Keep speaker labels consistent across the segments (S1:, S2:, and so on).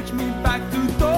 S1: take me back to those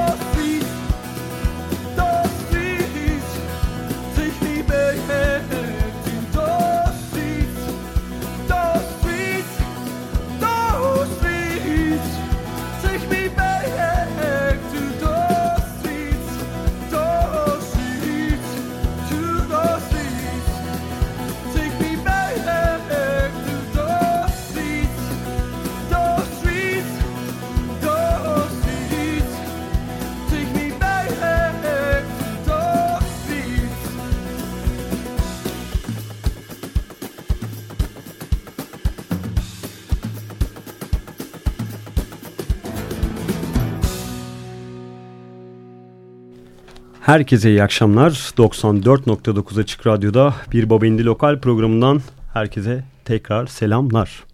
S2: Herkese iyi akşamlar. 94.9 Açık Radyo'da Bir Baba İndi Lokal programından herkese tekrar selamlar.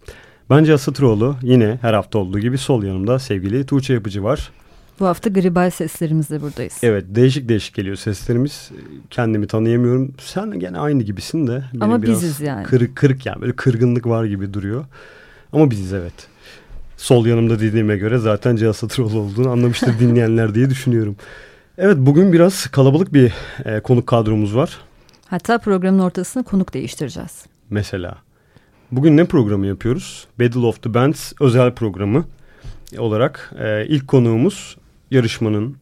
S2: Bence Asıtıroğlu yine her hafta olduğu gibi sol yanımda sevgili Tuğçe Yapıcı var.
S3: Bu hafta gribal seslerimizle buradayız.
S2: Evet değişik değişik geliyor seslerimiz. Kendimi tanıyamıyorum. Sen gene aynı gibisin de.
S3: Ama biziz yani.
S2: Kırık kırık yani böyle kırgınlık var gibi duruyor. Ama biziz evet. Sol yanımda dediğime göre zaten Cihan Satıroğlu olduğunu anlamıştır dinleyenler diye düşünüyorum. Evet bugün biraz kalabalık bir e, konuk kadromuz var.
S3: Hatta programın ortasında konuk değiştireceğiz.
S2: Mesela. Bugün ne programı yapıyoruz? Battle of the Bands özel programı olarak e, ilk konuğumuz yarışmanın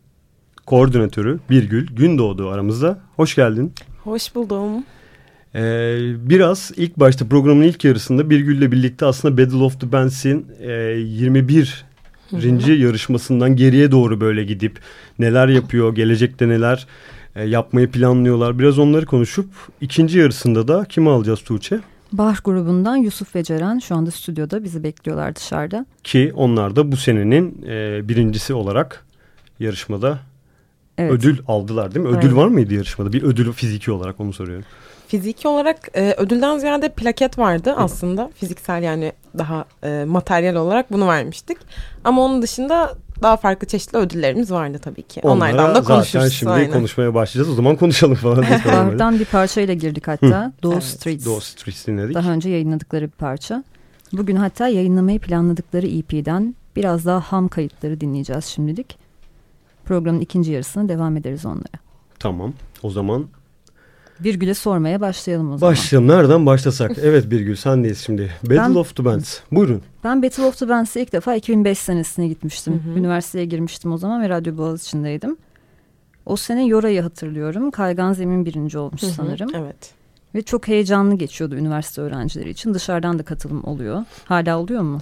S2: koordinatörü Birgül Gündoğdu aramızda. Hoş geldin.
S4: Hoş buldum.
S2: Ee, biraz ilk başta programın ilk yarısında Birgül'le birlikte aslında Battle of the Bands'in e, 21. Rinci yarışmasından geriye doğru böyle gidip neler yapıyor, gelecekte neler e, yapmayı planlıyorlar. Biraz onları konuşup ikinci yarısında da kimi alacağız Tuğçe?
S3: Bah grubundan Yusuf ve Ceren şu anda stüdyoda bizi bekliyorlar dışarıda.
S2: Ki onlar da bu senenin e, birincisi olarak yarışmada evet. ödül aldılar değil mi? Ödül Aynen. var mıydı yarışmada? Bir ödül fiziki olarak onu soruyorum.
S4: Fiziki olarak e, ödülden ziyade plaket vardı aslında. Fiziksel yani daha e, materyal olarak bunu vermiştik. Ama onun dışında daha farklı çeşitli ödüllerimiz vardı tabii ki.
S2: Onlara Onlardan da konuşuruz. Zaten şimdi aynen. konuşmaya başlayacağız. O zaman konuşalım falan.
S3: Bahar'dan bir parçayla girdik hatta. Doğu evet. Streets.
S2: Doğu Streets dinledik.
S3: Daha önce yayınladıkları bir parça. Bugün hatta yayınlamayı planladıkları EP'den biraz daha ham kayıtları dinleyeceğiz şimdilik. Programın ikinci yarısına devam ederiz onlara.
S2: Tamam. O zaman
S3: Birgül'e sormaya başlayalım o zaman.
S2: Başlayalım. Nereden başlasak? evet Birgül sendeyiz şimdi. Battle ben, of the Bands. Buyurun.
S3: Ben Battle of the Bands'e ilk defa 2005 senesine gitmiştim. Hı hı. Üniversiteye girmiştim o zaman ve Radyo Boğaziçi'ndeydim. O sene Yora'yı hatırlıyorum. Kaygan Zemin birinci olmuş hı hı. sanırım.
S4: Evet.
S3: Ve çok heyecanlı geçiyordu üniversite öğrencileri için. Dışarıdan da katılım oluyor. Hala oluyor mu?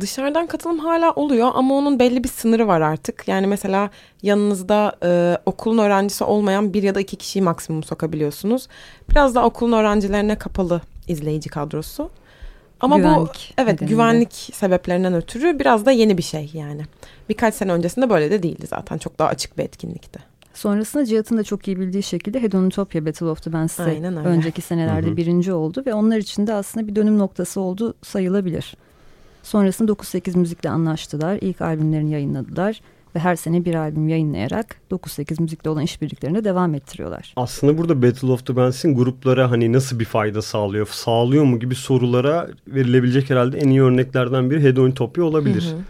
S4: Dışarıdan katılım hala oluyor ama onun belli bir sınırı var artık. Yani mesela yanınızda e, okulun öğrencisi olmayan bir ya da iki kişiyi maksimum sokabiliyorsunuz. Biraz da okulun öğrencilerine kapalı izleyici kadrosu. Ama güvenlik bu evet nedeniyle. güvenlik sebeplerinden ötürü biraz da yeni bir şey yani. Birkaç sene öncesinde böyle de değildi zaten. Çok daha açık bir etkinlikti.
S3: Sonrasında Cihat'ın da çok iyi bildiği şekilde Hedonitopia Battle of the Bands'te önceki senelerde Hı-hı. birinci oldu ve onlar için de aslında bir dönüm noktası oldu sayılabilir. Sonrasında 9-8 müzikle anlaştılar. İlk albümlerini yayınladılar ve her sene bir albüm yayınlayarak 9-8 müzikle olan işbirliklerini devam ettiriyorlar.
S2: Aslında burada Battle of the Bands'in gruplara hani nasıl bir fayda sağlıyor, sağlıyor mu gibi sorulara verilebilecek herhalde en iyi örneklerden biri Hedonitopia olabilir. Hı hı.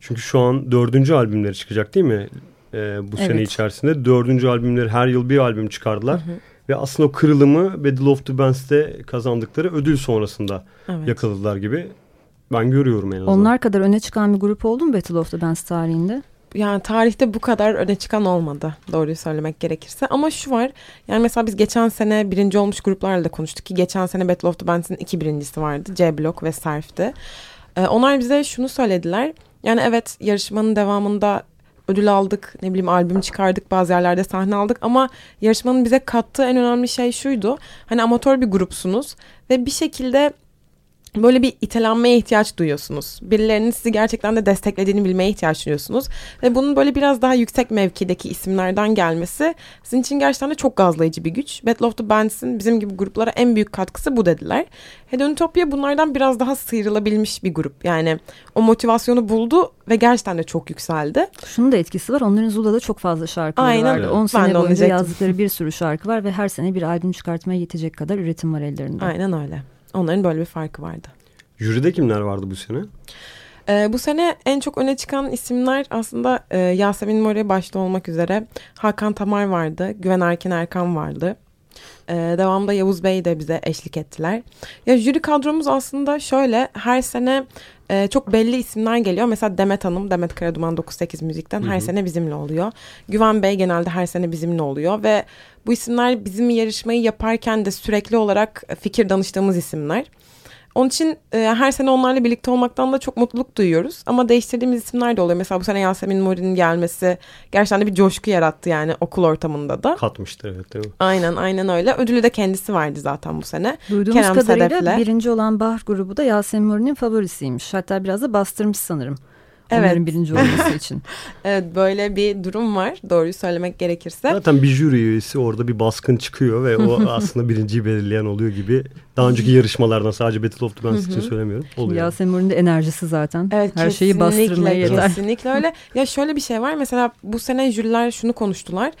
S2: Çünkü şu an dördüncü albümleri çıkacak değil mi? Ee, bu evet. sene içerisinde dördüncü albümleri her yıl bir albüm çıkardılar. Hı hı. Ve aslında o kırılımı Battle of the Bands'te kazandıkları ödül sonrasında evet. yakaladılar gibi. Ben görüyorum en azından.
S3: Onlar kadar öne çıkan bir grup oldu mu Battle of the Bands tarihinde?
S4: Yani tarihte bu kadar öne çıkan olmadı doğruyu söylemek gerekirse. Ama şu var yani mesela biz geçen sene birinci olmuş gruplarla da konuştuk ki geçen sene Battle of the Bands'in iki birincisi vardı. C Block ve Surf'ti. Ee, onlar bize şunu söylediler. Yani evet yarışmanın devamında ödül aldık, ne bileyim albüm çıkardık, bazı yerlerde sahne aldık ama yarışmanın bize kattığı en önemli şey şuydu. Hani amatör bir grupsunuz ve bir şekilde böyle bir itelenmeye ihtiyaç duyuyorsunuz. Birilerinin sizi gerçekten de desteklediğini bilmeye ihtiyaç duyuyorsunuz. Ve bunun böyle biraz daha yüksek mevkideki isimlerden gelmesi sizin için gerçekten de çok gazlayıcı bir güç. Battle of the Bands'in bizim gibi gruplara en büyük katkısı bu dediler. Hedonitopia bunlardan biraz daha sıyrılabilmiş bir grup. Yani o motivasyonu buldu ve gerçekten de çok yükseldi.
S3: Şunun da etkisi var. Onların Zula'da çok fazla şarkıları Aynen. vardı. 10 sene boyunca yazdıkları bir sürü şarkı var ve her sene bir albüm çıkartmaya yetecek kadar üretim var ellerinde.
S4: Aynen öyle. Onların böyle bir farkı vardı.
S2: Jüride kimler vardı bu sene?
S4: Ee, bu sene en çok öne çıkan isimler aslında e, Yasemin Mori başta olmak üzere Hakan Tamar vardı, Güven Erken Erkan vardı. Ee, devamında Yavuz Bey de bize eşlik ettiler. Ya jüri kadromuz aslında şöyle her sene e, çok belli isimler geliyor. Mesela Demet Hanım, Demet Karaduman 98 Müzik'ten her sene bizimle oluyor. Güven Bey genelde her sene bizimle oluyor ve bu isimler bizim yarışmayı yaparken de sürekli olarak fikir danıştığımız isimler. Onun için e, her sene onlarla birlikte olmaktan da çok mutluluk duyuyoruz. Ama değiştirdiğimiz isimler de oluyor. Mesela bu sene Yasemin Mori'nin gelmesi gerçekten de bir coşku yarattı yani okul ortamında da.
S2: Katmıştır evet değil mi?
S4: Aynen aynen öyle. Ödülü de kendisi verdi zaten bu sene.
S3: Duyduğumuz Kerem kadarıyla Sedef'le. birinci olan Bahar grubu da Yasemin Mori'nin favorisiymiş. Hatta biraz da bastırmış sanırım. Onların evet. birinci olması için.
S4: evet böyle bir durum var doğruyu söylemek gerekirse.
S2: Zaten bir jüri üyesi orada bir baskın çıkıyor ve o aslında birinciyi belirleyen oluyor gibi. Daha önceki yarışmalardan sadece Battle of the Bands için söylemiyorum. Oluyor.
S3: Yasemin'in de enerjisi zaten. Evet, Her şeyi bastırmaya yeter.
S4: Kesinlikle öyle. Ya şöyle bir şey var mesela bu sene jüriler şunu konuştular.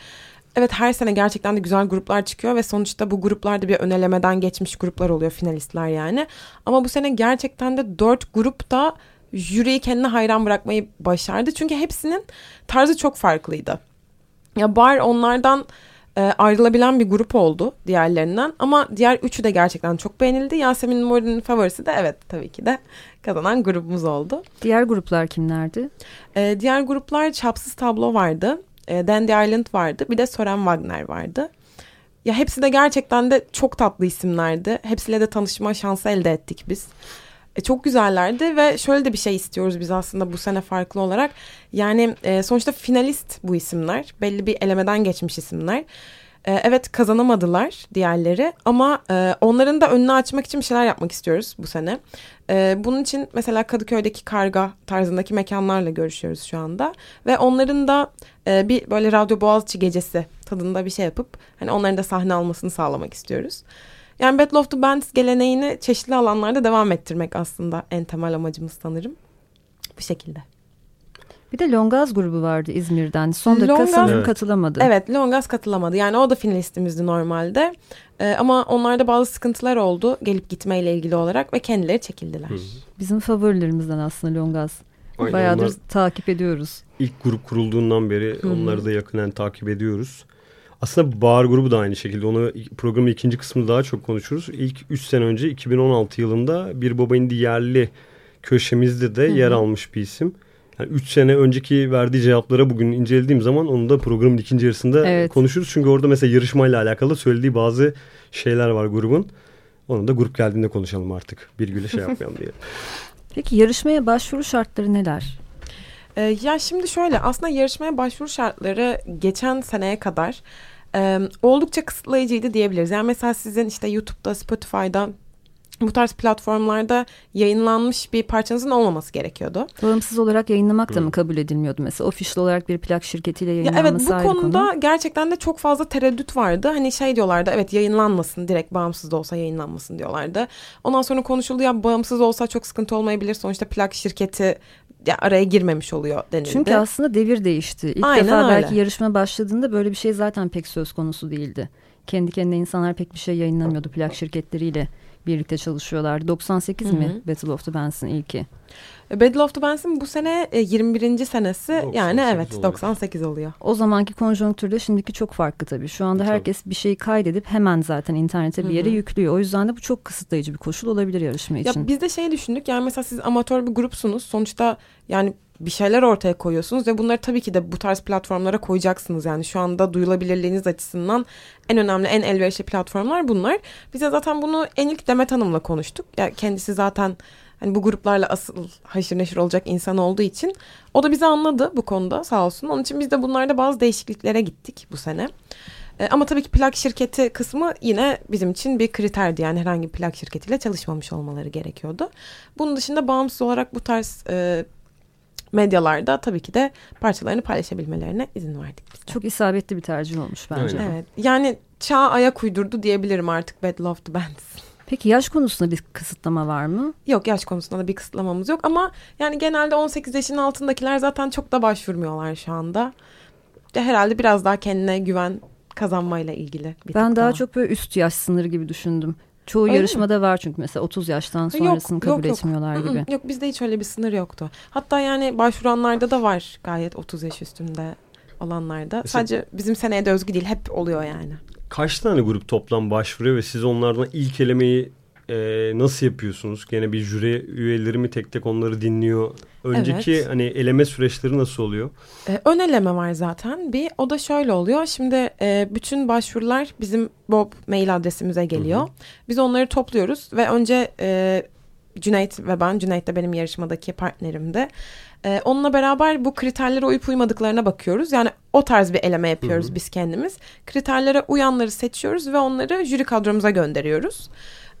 S4: Evet her sene gerçekten de güzel gruplar çıkıyor ve sonuçta bu gruplarda bir önelemeden geçmiş gruplar oluyor finalistler yani. Ama bu sene gerçekten de dört grup da jüriyi kendine hayran bırakmayı başardı. Çünkü hepsinin tarzı çok farklıydı. Ya Bar onlardan e, ayrılabilen bir grup oldu diğerlerinden ama diğer üçü de gerçekten çok beğenildi. Yasemin Mori'nin favorisi de evet tabii ki de kazanan grubumuz oldu.
S3: Diğer gruplar kimlerdi?
S4: E, diğer gruplar Çapsız Tablo vardı. e, Dandy Island vardı. Bir de Soren Wagner vardı. Ya hepsi de gerçekten de çok tatlı isimlerdi. Hepsiyle de tanışma şansı elde ettik biz. E, çok güzellerdi ve şöyle de bir şey istiyoruz biz aslında bu sene farklı olarak. Yani e, sonuçta finalist bu isimler. Belli bir elemeden geçmiş isimler. E, evet kazanamadılar diğerleri ama e, onların da önünü açmak için bir şeyler yapmak istiyoruz bu sene. E, bunun için mesela Kadıköy'deki karga tarzındaki mekanlarla görüşüyoruz şu anda. Ve onların da e, bir böyle Radyo Boğaziçi gecesi tadında bir şey yapıp hani onların da sahne almasını sağlamak istiyoruz. Yani Battle of the Bands geleneğini çeşitli alanlarda devam ettirmek aslında en temel amacımız sanırım. Bu şekilde.
S3: Bir de Longaz grubu vardı İzmir'den. Son dakika Longaz, sanırım evet. katılamadı.
S4: Evet Longaz katılamadı. Yani o da finalistimizdi normalde. Ee, ama onlarda bazı sıkıntılar oldu gelip gitmeyle ilgili olarak ve kendileri çekildiler. Hı.
S3: Bizim favorilerimizden aslında Longaz. Aynen, Bayağıdır takip ediyoruz.
S2: İlk grup kurulduğundan beri Hı. onları da yakından takip ediyoruz. Aslında Bağır grubu da aynı şekilde. Onu programın ikinci kısmında daha çok konuşuruz. İlk 3 sene önce 2016 yılında Bir Baba İndi yerli köşemizde de Hı -hı. yer almış bir isim. Yani 3 sene önceki verdiği cevaplara bugün incelediğim zaman onu da programın ikinci yarısında evet. konuşuruz. Çünkü orada mesela yarışmayla alakalı söylediği bazı şeyler var grubun. Onu da grup geldiğinde konuşalım artık. Bir güle şey yapmayalım diye.
S3: Peki yarışmaya başvuru şartları neler?
S4: Ee, ya şimdi şöyle aslında yarışmaya başvuru şartları geçen seneye kadar e, oldukça kısıtlayıcıydı diyebiliriz. Yani mesela sizin işte YouTube'da, Spotify'da bu tarz platformlarda yayınlanmış bir parçanızın olmaması gerekiyordu.
S3: Bağımsız olarak yayınlamak da mı kabul edilmiyordu mesela? Official olarak bir plak şirketiyle yayınlanması
S4: ya Evet bu konuda konu. gerçekten de çok fazla tereddüt vardı. Hani şey diyorlardı evet yayınlanmasın direkt bağımsız da olsa yayınlanmasın diyorlardı. Ondan sonra konuşuldu ya bağımsız olsa çok sıkıntı olmayabilir. Sonuçta plak şirketi ya araya girmemiş oluyor denildi.
S3: Çünkü aslında devir değişti. İlk Aynen defa öyle. belki yarışma başladığında böyle bir şey zaten pek söz konusu değildi. Kendi kendine insanlar pek bir şey yayınlamıyordu plak şirketleriyle birlikte çalışıyorlar. 98 Hı-hı. mi Battle of the Bands'ın ilki?
S4: E, Battle of the Bands'ın bu sene 21. E, senesi yani evet oluyor. 98 oluyor.
S3: O zamanki konjonktürde şimdiki çok farklı tabii. Şu anda tabii. herkes bir şeyi kaydedip hemen zaten internete bir yere Hı-hı. yüklüyor. O yüzden de bu çok kısıtlayıcı bir koşul olabilir yarışma için.
S4: Ya biz de şey düşündük yani mesela siz amatör bir grupsunuz. Sonuçta yani bir şeyler ortaya koyuyorsunuz ve bunları tabii ki de bu tarz platformlara koyacaksınız. Yani şu anda duyulabilirliğiniz açısından en önemli, en elverişli platformlar bunlar. Bize zaten bunu en ilk Demet Hanım'la konuştuk. Yani kendisi zaten hani bu gruplarla asıl haşır neşir olacak insan olduğu için o da bizi anladı bu konuda sağ olsun. Onun için biz de bunlarda bazı değişikliklere gittik bu sene. E, ama tabii ki plak şirketi kısmı yine bizim için bir kriterdi. Yani herhangi bir plak şirketiyle çalışmamış olmaları gerekiyordu. Bunun dışında bağımsız olarak bu tarz e, medyalarda tabii ki de parçalarını paylaşabilmelerine izin verdik biz
S3: Çok isabetli bir tercih olmuş bence.
S4: Öyle. Evet. Yani çağ ayak uydurdu diyebilirim artık Battle of the Bands.
S3: Peki yaş konusunda bir kısıtlama var mı?
S4: Yok yaş konusunda da bir kısıtlamamız yok ama yani genelde 18 yaşın altındakiler zaten çok da başvurmuyorlar şu anda. Herhalde biraz daha kendine güven kazanmayla ilgili.
S3: Bir ben daha, daha çok böyle üst yaş sınırı gibi düşündüm. Çoğu öyle yarışmada mi? var çünkü mesela 30 yaştan sonrasını yok, kabul yok, etmiyorlar
S4: yok.
S3: gibi.
S4: Yok bizde hiç öyle bir sınır yoktu. Hatta yani başvuranlarda da var gayet 30 yaş üstünde olanlarda. Mesela, Sadece bizim seneye de özgü değil hep oluyor yani.
S2: Kaç tane grup toplam başvuruyor ve siz onlardan ilk elemeyi e, nasıl yapıyorsunuz? Gene bir jüri üyeleri mi tek tek onları dinliyor? Önceki evet. hani eleme süreçleri nasıl oluyor?
S4: Ee, ön eleme var zaten bir. O da şöyle oluyor. Şimdi e, bütün başvurular bizim Bob mail adresimize geliyor. Hı hı. Biz onları topluyoruz ve önce e, Cüneyt ve ben, Cüneyt de benim yarışmadaki partnerimdi. Ee, onunla beraber bu kriterlere uyup uymadıklarına bakıyoruz. Yani o tarz bir eleme yapıyoruz hı hı. biz kendimiz. Kriterlere uyanları seçiyoruz ve onları jüri kadromuza gönderiyoruz.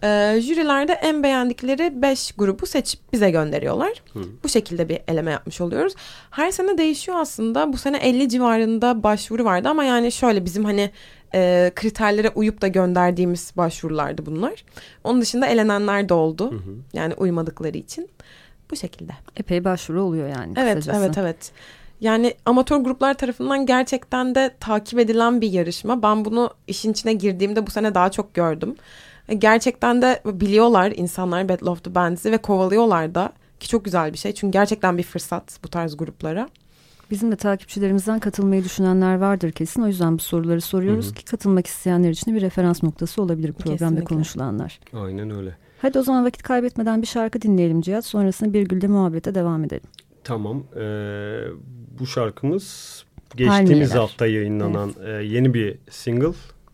S4: E, jürilerde en beğendikleri 5 grubu seçip bize gönderiyorlar. Hı. Bu şekilde bir eleme yapmış oluyoruz. Her sene değişiyor aslında. Bu sene 50 civarında başvuru vardı ama yani şöyle bizim hani e, kriterlere uyup da gönderdiğimiz başvurulardı bunlar. Onun dışında elenenler de oldu. Hı hı. Yani uymadıkları için. Bu şekilde.
S3: Epey başvuru oluyor yani
S4: Evet, kısacası. evet, evet. Yani amatör gruplar tarafından gerçekten de takip edilen bir yarışma. Ben bunu işin içine girdiğimde bu sene daha çok gördüm. E, gerçekten de biliyorlar insanlar Battle of the Bands'i ve kovalıyorlar da ki çok güzel bir şey. Çünkü gerçekten bir fırsat bu tarz gruplara.
S3: Bizim de takipçilerimizden katılmayı düşünenler vardır kesin. O yüzden bu soruları soruyoruz Hı-hı. ki katılmak isteyenler için bir referans noktası olabilir programda Kesinlikle. konuşulanlar.
S2: Aynen öyle.
S3: Hadi o zaman vakit kaybetmeden bir şarkı dinleyelim Cihat. Sonrasında bir gülde muhabbete devam edelim.
S2: Tamam. Ee, bu şarkımız
S5: geçtiğimiz Palmiyeler. hafta yayınlanan evet. e, yeni bir single.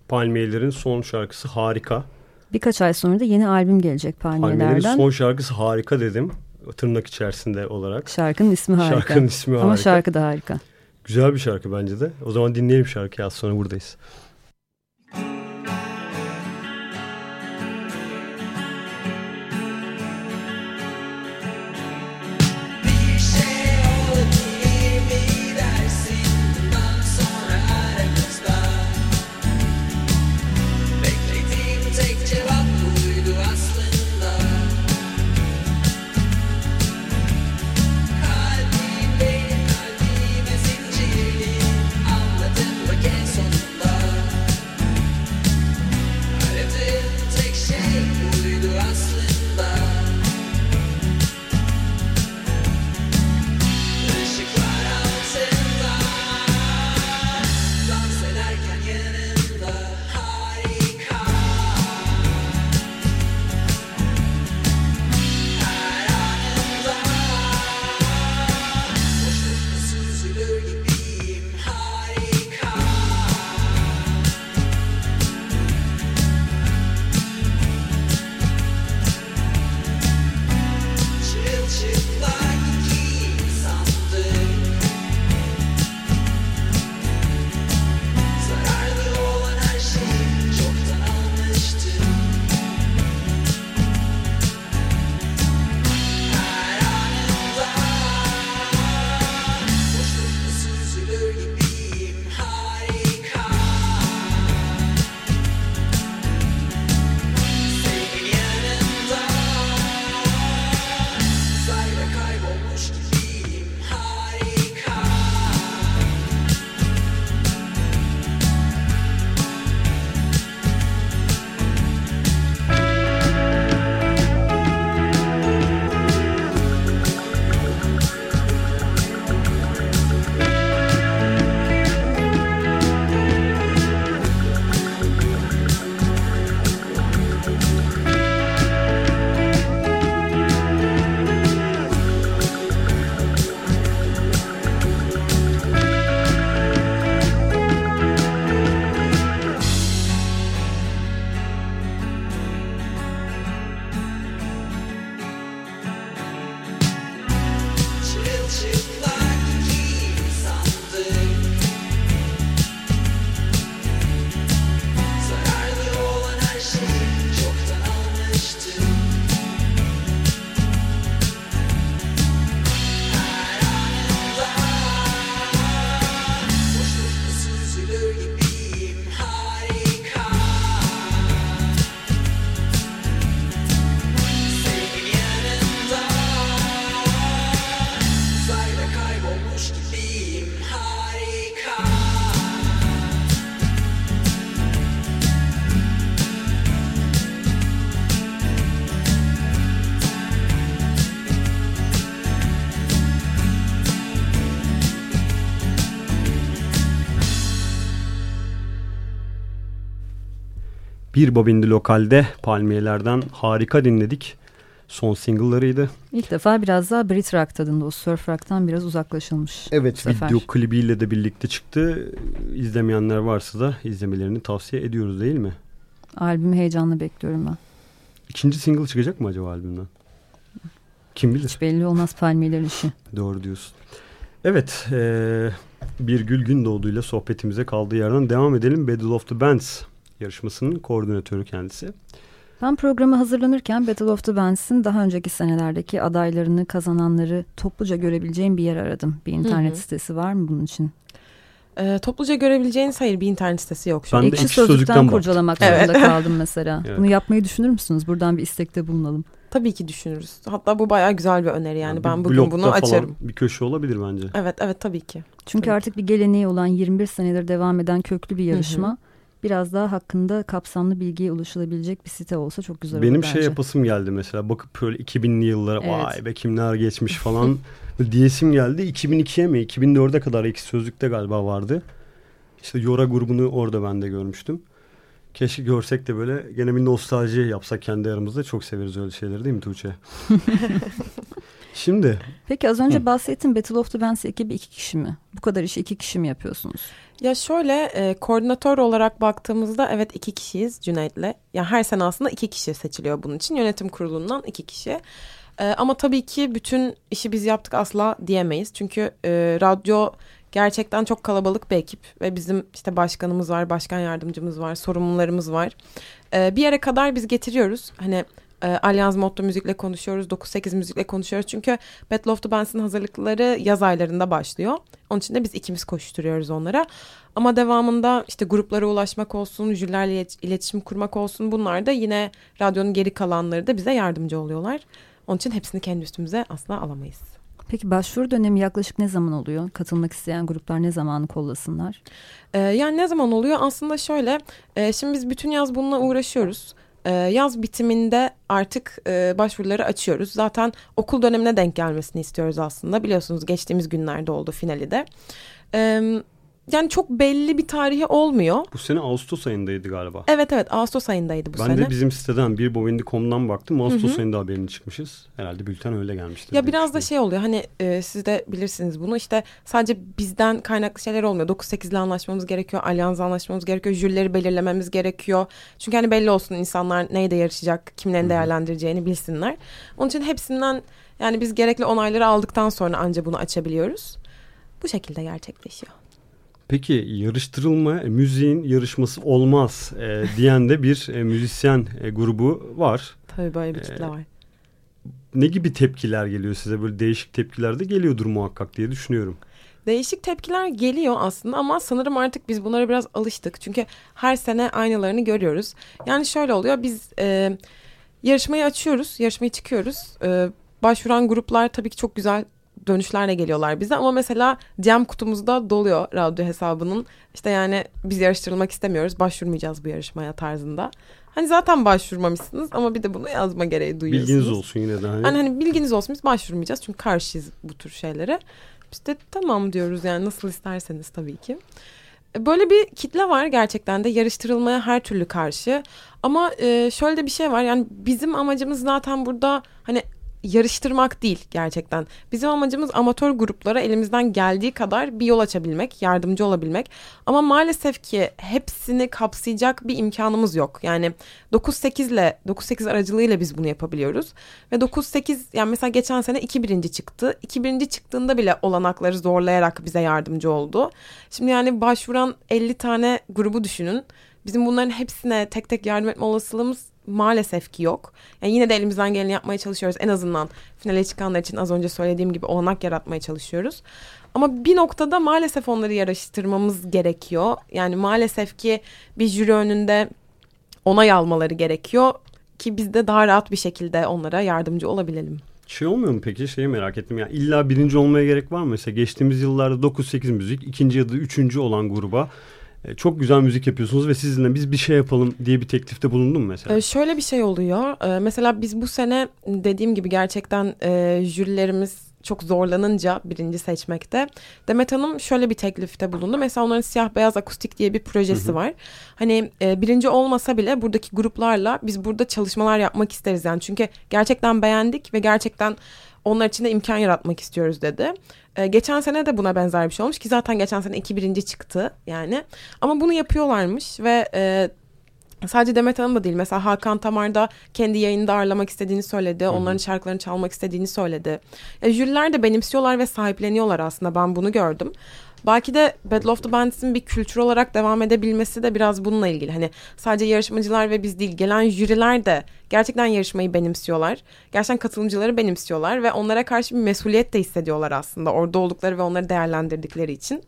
S5: Palmiyelerin son şarkısı harika.
S3: Birkaç ay sonra da yeni albüm gelecek Palmiyelerden. Palmiyelerin
S5: son şarkısı harika dedim. Tırnak içerisinde olarak.
S3: Şarkının ismi harika. Şarkının ismi harika. Ama şarkı da harika.
S5: Güzel bir şarkı bence de. O zaman dinleyelim şarkıyı az sonra buradayız. Bir Bobindi Lokal'de Palmiyelerden harika dinledik. Son single'larıydı.
S3: İlk defa biraz daha Brit Rock tadında o surf rock'tan biraz uzaklaşılmış.
S5: Evet video klibiyle de birlikte çıktı. İzlemeyenler varsa da izlemelerini tavsiye ediyoruz değil mi?
S3: Albümü heyecanla bekliyorum ben.
S5: İkinci single çıkacak mı acaba albümden? Kim bilir?
S3: Hiç belli olmaz palmiyelerin işi.
S5: Doğru diyorsun. Evet, ee, bir Gül Gündoğdu'yla sohbetimize kaldığı yerden devam edelim. Battle of the Bands yarışmasının koordinatörü kendisi.
S3: Ben programı hazırlanırken Battle of the Bands'in daha önceki senelerdeki adaylarını, kazananları topluca görebileceğim bir yer aradım. Bir internet Hı-hı. sitesi var mı bunun için?
S4: E, topluca görebileceğiniz hayır bir internet sitesi yok.
S3: Şu ben Ekşi Sözlük'ten kurcalamak zorunda evet. kaldım mesela. evet. Bunu yapmayı düşünür müsünüz? Buradan bir istekte bulunalım.
S4: Tabii ki düşünürüz. Hatta bu bayağı güzel bir öneri yani. yani ben bugün bunu açarım.
S5: Bir köşe olabilir bence.
S4: Evet evet tabii ki.
S3: Çünkü
S4: tabii.
S3: artık bir geleneği olan 21 senedir devam eden köklü bir yarışma. Hı-hı biraz daha hakkında kapsamlı bilgiye ulaşılabilecek bir site olsa çok güzel
S5: Benim
S3: olur
S5: şey bence. yapasım geldi mesela bakıp böyle 2000'li yıllara evet. vay be kimler geçmiş falan diyesim geldi. 2002'ye mi 2004'e kadar iki sözlükte galiba vardı. İşte Yora grubunu orada ben de görmüştüm. Keşke görsek de böyle gene bir nostalji yapsak kendi aramızda. Çok severiz öyle şeyleri değil mi Tuğçe?
S2: Şimdi.
S3: Peki az önce Hı. bahsettiğim Battle of the Bands ekibi iki kişi mi? Bu kadar işi iki kişi mi yapıyorsunuz?
S4: Ya şöyle e, koordinatör olarak baktığımızda evet iki kişiyiz Cüneyt'le. Ya her sene aslında iki kişi seçiliyor bunun için. Yönetim kurulundan iki kişi. E, ama tabii ki bütün işi biz yaptık asla diyemeyiz. Çünkü e, radyo gerçekten çok kalabalık bir ekip ve bizim işte başkanımız var, başkan yardımcımız var, sorumlularımız var. E, bir yere kadar biz getiriyoruz. Hani e, Allianz Motto müzikle konuşuyoruz, 9-8 müzikle konuşuyoruz. Çünkü Battle of the Bands'ın hazırlıkları yaz aylarında başlıyor. Onun için de biz ikimiz koşturuyoruz onlara. Ama devamında işte gruplara ulaşmak olsun, jürilerle iletişim kurmak olsun bunlar da yine radyonun geri kalanları da bize yardımcı oluyorlar. Onun için hepsini kendi üstümüze asla alamayız.
S3: Peki başvuru dönemi yaklaşık ne zaman oluyor? Katılmak isteyen gruplar ne zamanı kollasınlar?
S4: Ee, yani ne zaman oluyor? Aslında şöyle, e, şimdi biz bütün yaz bununla uğraşıyoruz. E, yaz bitiminde artık e, başvuruları açıyoruz. Zaten okul dönemine denk gelmesini istiyoruz aslında. Biliyorsunuz geçtiğimiz günlerde oldu finali de. Evet yani çok belli bir tarihi olmuyor.
S2: Bu sene Ağustos ayındaydı galiba.
S4: Evet evet Ağustos ayındaydı bu
S2: ben
S4: sene.
S2: Ben de bizim siteden bir Bovendi.com'dan baktım. Ağustos Hı-hı. ayında haberini çıkmışız. Herhalde bülten öyle gelmişti.
S4: Ya biraz da şey oluyor hani e, siz de bilirsiniz bunu işte sadece bizden kaynaklı şeyler olmuyor. 9-8 ile anlaşmamız gerekiyor. Allianz'la anlaşmamız gerekiyor. Jürileri belirlememiz gerekiyor. Çünkü hani belli olsun insanlar neyde yarışacak, kimlerin değerlendireceğini bilsinler. Onun için hepsinden yani biz gerekli onayları aldıktan sonra anca bunu açabiliyoruz. Bu şekilde gerçekleşiyor.
S2: Peki yarıştırılma e, müziğin yarışması olmaz e, diyen de bir e, müzisyen e, grubu var.
S4: Tabii böyle bir kitle e, var.
S2: Ne gibi tepkiler geliyor size? Böyle değişik tepkiler de geliyordur muhakkak diye düşünüyorum.
S4: Değişik tepkiler geliyor aslında ama sanırım artık biz bunlara biraz alıştık. Çünkü her sene aynılarını görüyoruz. Yani şöyle oluyor biz e, yarışmayı açıyoruz, yarışmayı çıkıyoruz. E, başvuran gruplar tabii ki çok güzel dönüşlerle geliyorlar bize ama mesela DM kutumuzda doluyor radyo hesabının işte yani biz yarıştırılmak istemiyoruz başvurmayacağız bu yarışmaya tarzında. Hani zaten başvurmamışsınız ama bir de bunu yazma gereği duyuyorsunuz.
S2: Bilginiz olsun yine de.
S4: Hani. hani, hani bilginiz olsun biz başvurmayacağız çünkü karşıyız bu tür şeylere. İşte tamam diyoruz yani nasıl isterseniz tabii ki. E, böyle bir kitle var gerçekten de yarıştırılmaya her türlü karşı. Ama e, şöyle de bir şey var yani bizim amacımız zaten burada hani yarıştırmak değil gerçekten. Bizim amacımız amatör gruplara elimizden geldiği kadar bir yol açabilmek, yardımcı olabilmek. Ama maalesef ki hepsini kapsayacak bir imkanımız yok. Yani 9-8 ile 9-8 aracılığıyla biz bunu yapabiliyoruz. Ve 9-8 yani mesela geçen sene 2 birinci çıktı. 2 birinci çıktığında bile olanakları zorlayarak bize yardımcı oldu. Şimdi yani başvuran 50 tane grubu düşünün. Bizim bunların hepsine tek tek yardım etme olasılığımız maalesef ki yok. Yani yine de elimizden geleni yapmaya çalışıyoruz. En azından finale çıkanlar için az önce söylediğim gibi olanak yaratmaya çalışıyoruz. Ama bir noktada maalesef onları yarıştırmamız gerekiyor. Yani maalesef ki bir jüri önünde onay almaları gerekiyor ki biz de daha rahat bir şekilde onlara yardımcı olabilelim.
S2: Şey olmuyor mu peki? Şeyi merak ettim. Yani illa birinci olmaya gerek var mı? Mesela geçtiğimiz yıllarda 9-8 müzik, ikinci ya da üçüncü olan gruba çok güzel müzik yapıyorsunuz ve sizinle biz bir şey yapalım diye bir teklifte bulundum mesela?
S4: Ee, şöyle bir şey oluyor. Ee, mesela biz bu sene dediğim gibi gerçekten e, jürilerimiz çok zorlanınca birinci seçmekte. Demet Hanım şöyle bir teklifte bulundu. Mesela onların siyah beyaz akustik diye bir projesi hı hı. var. Hani e, birinci olmasa bile buradaki gruplarla biz burada çalışmalar yapmak isteriz yani. Çünkü gerçekten beğendik ve gerçekten onlar için de imkan yaratmak istiyoruz dedi. Ee, geçen sene de buna benzer bir şey olmuş ki zaten geçen sene iki birinci çıktı yani. Ama bunu yapıyorlarmış ve e, Sadece Demet Hanım da değil. Mesela Hakan Tamar da kendi yayında ağırlamak istediğini söyledi. Hı-hı. Onların şarkılarını çalmak istediğini söyledi. E, jüriler de benimsiyorlar ve sahipleniyorlar aslında. Ben bunu gördüm. Belki de Battle of the Bands'in bir kültür olarak devam edebilmesi de biraz bununla ilgili. Hani sadece yarışmacılar ve biz değil gelen jüriler de gerçekten yarışmayı benimsiyorlar. Gerçekten katılımcıları benimsiyorlar ve onlara karşı bir mesuliyet de hissediyorlar aslında. Orada oldukları ve onları değerlendirdikleri için.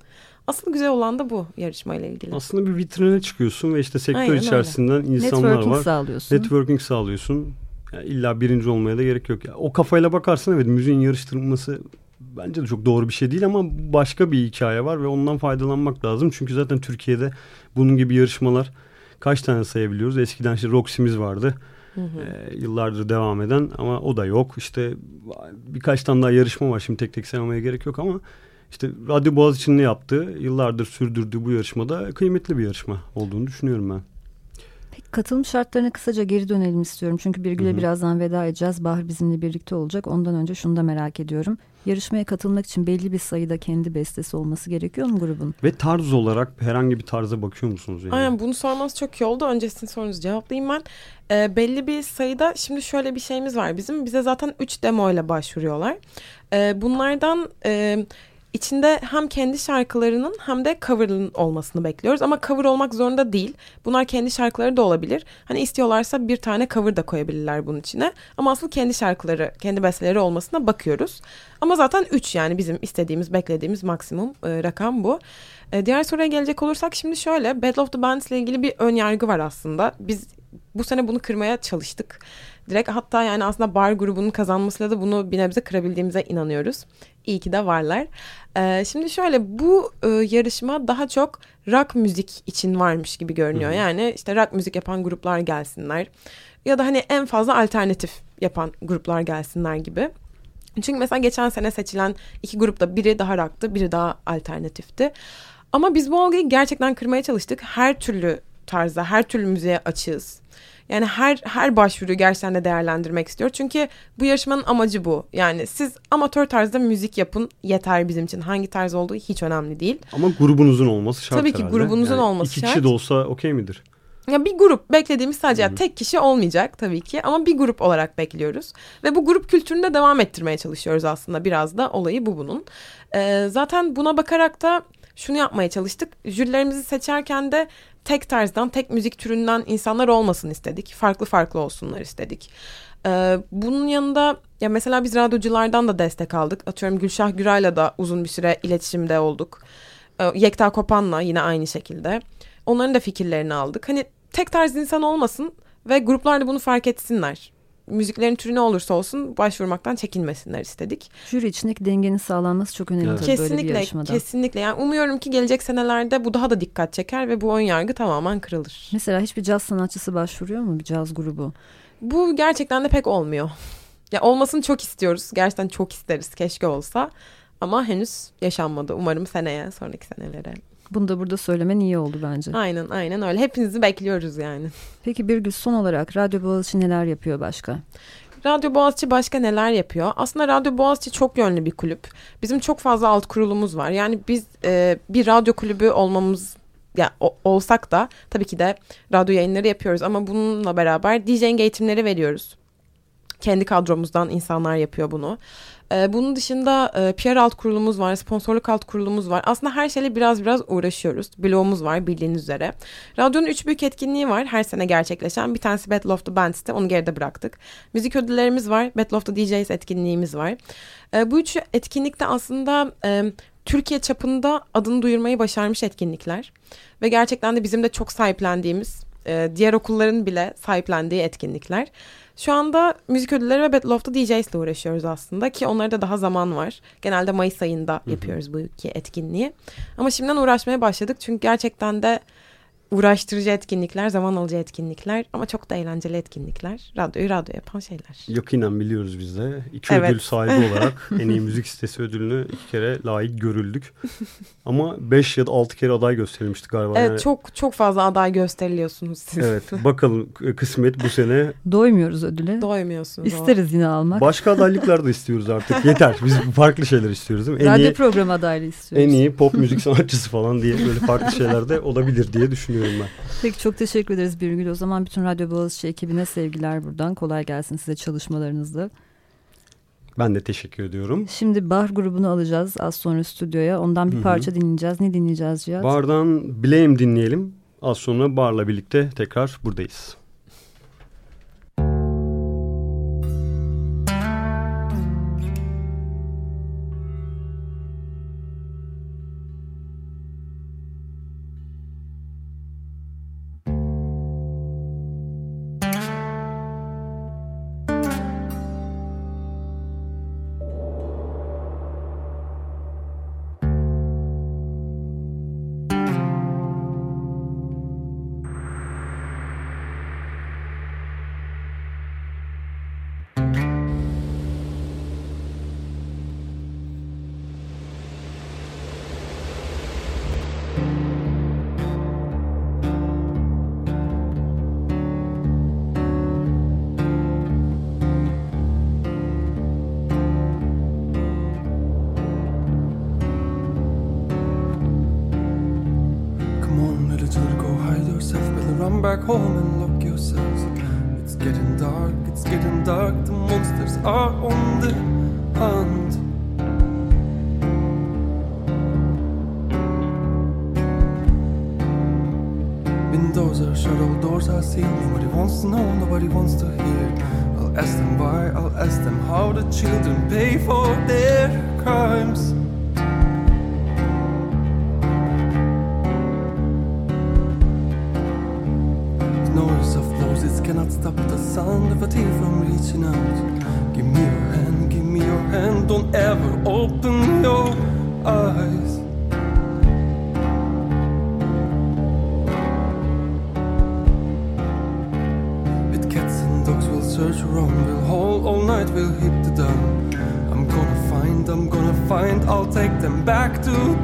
S4: Asıl güzel olan da bu yarışmayla ilgili.
S2: Aslında bir vitrine çıkıyorsun ve işte sektör Aynen içerisinden öyle. insanlar
S3: Networking
S2: var.
S3: sağlıyorsun.
S2: Networking sağlıyorsun. Yani illa birinci olmaya da gerek yok. Yani o kafayla bakarsan evet müziğin yarıştırılması bence de çok doğru bir şey değil ama başka bir hikaye var ve ondan faydalanmak lazım. Çünkü zaten Türkiye'de bunun gibi yarışmalar kaç tane sayabiliyoruz? Eskiden işte Roxy'miz vardı. Hı hı. E, yıllardır devam eden ama o da yok. İşte birkaç tane daha yarışma var. Şimdi tek tek saymaya gerek yok ama işte Radyo Boğaziçi'nin yaptığı, yıllardır sürdürdüğü bu yarışmada kıymetli bir yarışma olduğunu düşünüyorum ben.
S3: Katılım şartlarına kısaca geri dönelim istiyorum. Çünkü Birgül'e birazdan veda edeceğiz. Bahar bizimle birlikte olacak. Ondan önce şunu da merak ediyorum. Yarışmaya katılmak için belli bir sayıda kendi bestesi olması gerekiyor mu grubun?
S2: Ve tarz olarak herhangi bir tarza bakıyor musunuz? Yani?
S4: Aynen bunu sormanız çok iyi oldu. Öncesini sorunuzu cevaplayayım ben. Ee, belli bir sayıda şimdi şöyle bir şeyimiz var bizim. Bize zaten 3 demo ile başvuruyorlar. Ee, bunlardan... E, içinde hem kendi şarkılarının hem de cover'ın olmasını bekliyoruz. Ama cover olmak zorunda değil. Bunlar kendi şarkıları da olabilir. Hani istiyorlarsa bir tane cover da koyabilirler bunun içine. Ama asıl kendi şarkıları, kendi besteleri olmasına bakıyoruz. Ama zaten 3 yani bizim istediğimiz, beklediğimiz maksimum e, rakam bu. E, diğer soruya gelecek olursak şimdi şöyle. Battle of the Bands ile ilgili bir ön yargı var aslında. Biz bu sene bunu kırmaya çalıştık. Direkt hatta yani aslında bar grubunun kazanmasıyla da bunu bir nebze kırabildiğimize inanıyoruz. İyi ki de varlar. Ee, şimdi şöyle bu e, yarışma daha çok rock müzik için varmış gibi görünüyor. Hı hı. Yani işte rock müzik yapan gruplar gelsinler. Ya da hani en fazla alternatif yapan gruplar gelsinler gibi. Çünkü mesela geçen sene seçilen iki grupta biri daha rock'tı, biri daha alternatifti. Ama biz bu algıyı gerçekten kırmaya çalıştık. Her türlü tarzda, her türlü müziğe açığız. Yani her her başvuruyu gerçekten de değerlendirmek istiyor. Çünkü bu yarışmanın amacı bu. Yani siz amatör tarzda müzik yapın yeter bizim için. Hangi tarz olduğu hiç önemli değil.
S2: Ama grubunuzun olması şart
S4: Tabii ki
S2: herhalde.
S4: grubunuzun yani olması
S2: iki
S4: şart.
S2: İki kişi de olsa okey midir?
S4: Ya bir grup beklediğimiz sadece yani tek kişi olmayacak tabii ki ama bir grup olarak bekliyoruz. Ve bu grup kültürünü de devam ettirmeye çalışıyoruz aslında biraz da olayı bu bunun. Ee, zaten buna bakarak da şunu yapmaya çalıştık. Jürilerimizi seçerken de tek tarzdan, tek müzik türünden insanlar olmasın istedik. Farklı farklı olsunlar istedik. Ee, bunun yanında ya mesela biz radyoculardan da destek aldık. Atıyorum Gülşah Güray'la da uzun bir süre iletişimde olduk. Ee, Yekta Kopan'la yine aynı şekilde. Onların da fikirlerini aldık. Hani tek tarz insan olmasın ve gruplar da bunu fark etsinler müziklerin türü ne olursa olsun başvurmaktan çekinmesinler istedik.
S3: Jüri içindeki dengenin sağlanması çok önemli evet. tabii
S4: kesinlikle,
S3: böyle bir yarışmada.
S4: Kesinlikle. Yani umuyorum ki gelecek senelerde bu daha da dikkat çeker ve bu ön yargı tamamen kırılır.
S3: Mesela hiçbir caz sanatçısı başvuruyor mu bir caz grubu?
S4: Bu gerçekten de pek olmuyor. Ya olmasını çok istiyoruz. Gerçekten çok isteriz. Keşke olsa. Ama henüz yaşanmadı. Umarım seneye, sonraki senelere
S3: bunu da burada söylemen iyi oldu bence.
S4: Aynen aynen öyle. Hepinizi bekliyoruz yani.
S3: Peki Birgül son olarak Radyo Boğaziçi neler yapıyor başka?
S4: Radyo Boğaziçi başka neler yapıyor? Aslında Radyo Boğaziçi çok yönlü bir kulüp. Bizim çok fazla alt kurulumuz var. Yani biz e, bir radyo kulübü olmamız ya o, olsak da tabii ki de radyo yayınları yapıyoruz ama bununla beraber DJ'ing eğitimleri veriyoruz. Kendi kadromuzdan insanlar yapıyor bunu. Ee, bunun dışında e, PR alt kurulumuz var, sponsorluk alt kurulumuz var. Aslında her şeyle biraz biraz uğraşıyoruz. Blogumuz var bildiğiniz üzere. Radyonun üç büyük etkinliği var her sene gerçekleşen. Bir tanesi Battle of the Bands'te onu geride bıraktık. Müzik ödüllerimiz var. Battle of the DJs etkinliğimiz var. E, bu üç etkinlikte aslında e, Türkiye çapında adını duyurmayı başarmış etkinlikler. Ve gerçekten de bizim de çok sahiplendiğimiz, e, diğer okulların bile sahiplendiği etkinlikler. Şu anda müzik ödülleri ve Battle of the DJs ile uğraşıyoruz aslında ki onlarda daha zaman var. Genelde Mayıs ayında yapıyoruz bu iki etkinliği. Ama şimdiden uğraşmaya başladık çünkü gerçekten de uğraştırıcı etkinlikler, zaman alıcı etkinlikler ama çok da eğlenceli etkinlikler. Radyoyu radyo yapan şeyler.
S2: Yakinen biliyoruz biz de. İki evet. ödül sahibi olarak en iyi müzik sitesi ödülünü iki kere layık görüldük. ama beş ya da altı kere aday gösterilmişti galiba.
S4: Evet yani... çok çok fazla aday gösteriliyorsunuz siz.
S2: Evet bakalım kısmet bu sene.
S3: Doymuyoruz ödüle.
S4: Doymuyorsunuz.
S3: İsteriz o. yine almak.
S2: Başka adaylıklar da istiyoruz artık. Yeter. Biz farklı şeyler istiyoruz değil mi?
S3: En Radyo iyi, programı adaylığı istiyoruz.
S2: En iyi pop müzik sanatçısı falan diye böyle farklı şeyler de olabilir diye düşünüyorum düşünüyorum ben.
S3: Peki çok teşekkür ederiz Birgül. O zaman bütün Radyo Boğaziçi ekibine sevgiler buradan. Kolay gelsin size çalışmalarınızda.
S2: Ben de teşekkür ediyorum.
S3: Şimdi Bar grubunu alacağız az sonra stüdyoya. Ondan bir Hı-hı. parça dinleyeceğiz. Ne dinleyeceğiz Cihat?
S2: Bar'dan Blame dinleyelim. Az sonra Bar'la birlikte tekrar buradayız.
S1: Tear from reaching out. Give me your hand, give me your hand, don't ever open your eyes. With cats and dogs, we'll search around, we'll haul all night, we'll hit the down. I'm gonna find, I'm gonna find, I'll take them back to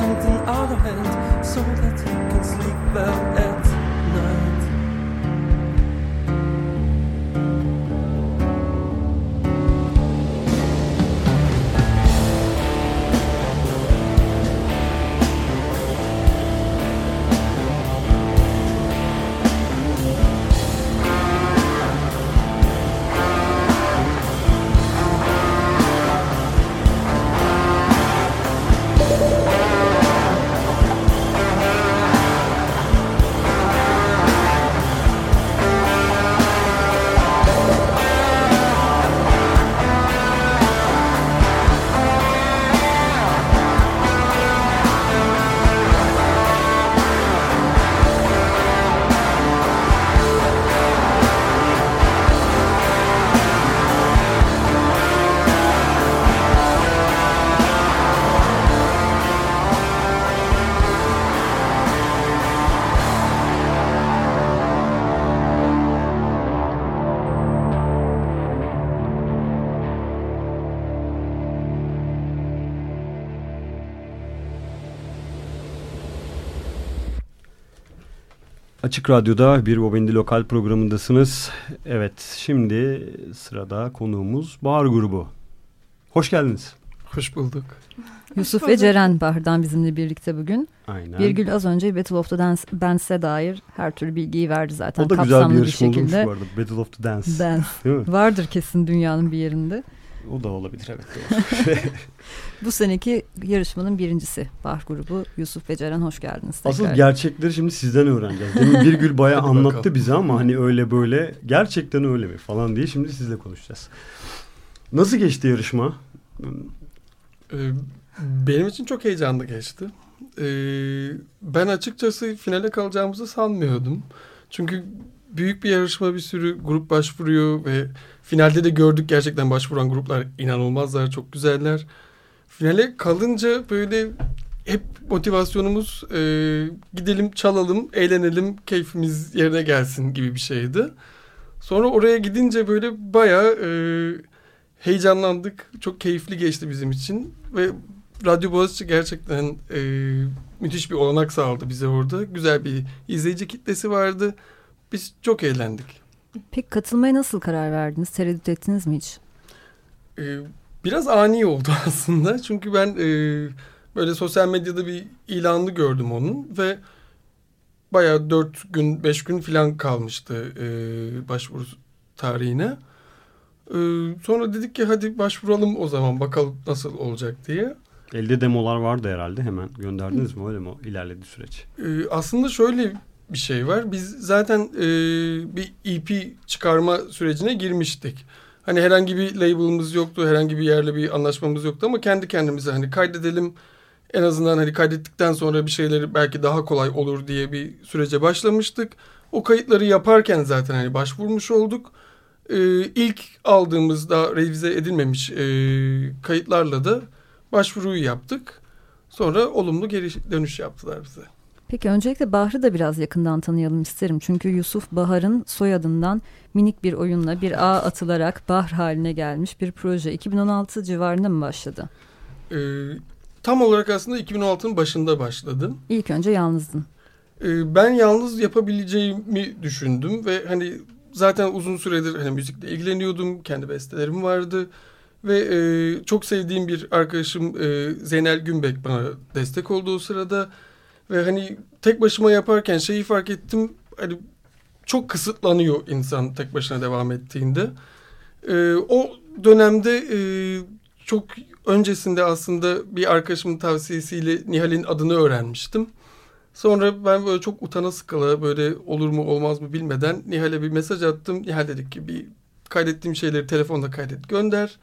S1: something other hand so that you can sleep well.
S2: Açık Radyo'da bir Bobendi Lokal programındasınız. Evet şimdi sırada konuğumuz Bahar Grubu. Hoş geldiniz.
S1: Hoş bulduk.
S3: Yusuf ve Ceren Bahar'dan bizimle birlikte bugün.
S2: Aynen.
S3: Birgül az önce Battle of the Dance Dance'e dair her türlü bilgiyi verdi zaten.
S2: O da güzel bir yarışma bir şekilde. olmuş bu arada. Battle of the Dance.
S3: Dance. Vardır kesin dünyanın bir yerinde.
S2: O da olabilir evet.
S3: Bu seneki yarışmanın birincisi Bah grubu Yusuf ve Ceren hoş geldiniz.
S2: Tekrar. Asıl gerçekleri şimdi sizden öğreneceğiz. Demin bir gül bayağı anlattı bize ama hani öyle böyle gerçekten öyle mi falan diye şimdi sizle konuşacağız. Nasıl geçti yarışma?
S1: Ee, benim için çok heyecanlı geçti. Ee, ben açıkçası finale kalacağımızı sanmıyordum. Çünkü büyük bir yarışma bir sürü grup başvuruyor ve finalde de gördük gerçekten başvuran gruplar inanılmazlar, çok güzeller. Finale kalınca böyle hep motivasyonumuz e, gidelim çalalım, eğlenelim, keyfimiz yerine gelsin gibi bir şeydi. Sonra oraya gidince böyle bayağı e, heyecanlandık. Çok keyifli geçti bizim için ve Radyo Boğaziçi gerçekten e, müthiş bir olanak sağladı bize orada. Güzel bir izleyici kitlesi vardı. Biz çok eğlendik.
S3: Peki katılmaya nasıl karar verdiniz? Tereddüt ettiniz mi hiç?
S1: Ee, biraz ani oldu aslında. Çünkü ben e,
S6: Böyle sosyal medyada bir ilanını gördüm onun ve bayağı dört gün beş gün falan kalmıştı e, başvuru tarihine. E, sonra dedik ki hadi başvuralım o zaman bakalım nasıl olacak diye.
S2: Elde demolar vardı herhalde hemen gönderdiniz mi öyle mi ilerledi süreç?
S6: E, aslında şöyle bir şey var. Biz zaten e, bir EP çıkarma sürecine girmiştik. Hani herhangi bir label'ımız yoktu, herhangi bir yerle bir anlaşmamız yoktu ama kendi kendimize hani kaydedelim en azından hani kaydettikten sonra bir şeyleri belki daha kolay olur diye bir sürece başlamıştık. O kayıtları yaparken zaten hani başvurmuş olduk. Ee, ilk aldığımızda revize edilmemiş e, kayıtlarla da başvuruyu yaptık. Sonra olumlu geri dönüş yaptılar bize.
S3: Peki öncelikle Bahr'ı da biraz yakından tanıyalım isterim. Çünkü Yusuf Bahar'ın soyadından minik bir oyunla bir ağ atılarak Bahr haline gelmiş bir proje. 2016 civarında mı başladı?
S6: Ee, tam olarak aslında 2016'nın başında başladım.
S3: İlk önce yalnızdın.
S6: Ee, ben yalnız yapabileceğimi düşündüm ve hani zaten uzun süredir hani müzikle ilgileniyordum. Kendi bestelerim vardı. Ve e, çok sevdiğim bir arkadaşım e, Zeynel Günbek bana destek olduğu sırada ve hani tek başıma yaparken şeyi fark ettim. Hani çok kısıtlanıyor insan tek başına devam ettiğinde. E, o dönemde e, çok öncesinde aslında bir arkadaşımın tavsiyesiyle Nihal'in adını öğrenmiştim. Sonra ben böyle çok utana sıkıla böyle olur mu olmaz mı bilmeden Nihal'e bir mesaj attım. Nihal dedik ki bir kaydettiğim şeyleri telefonda kaydet gönder.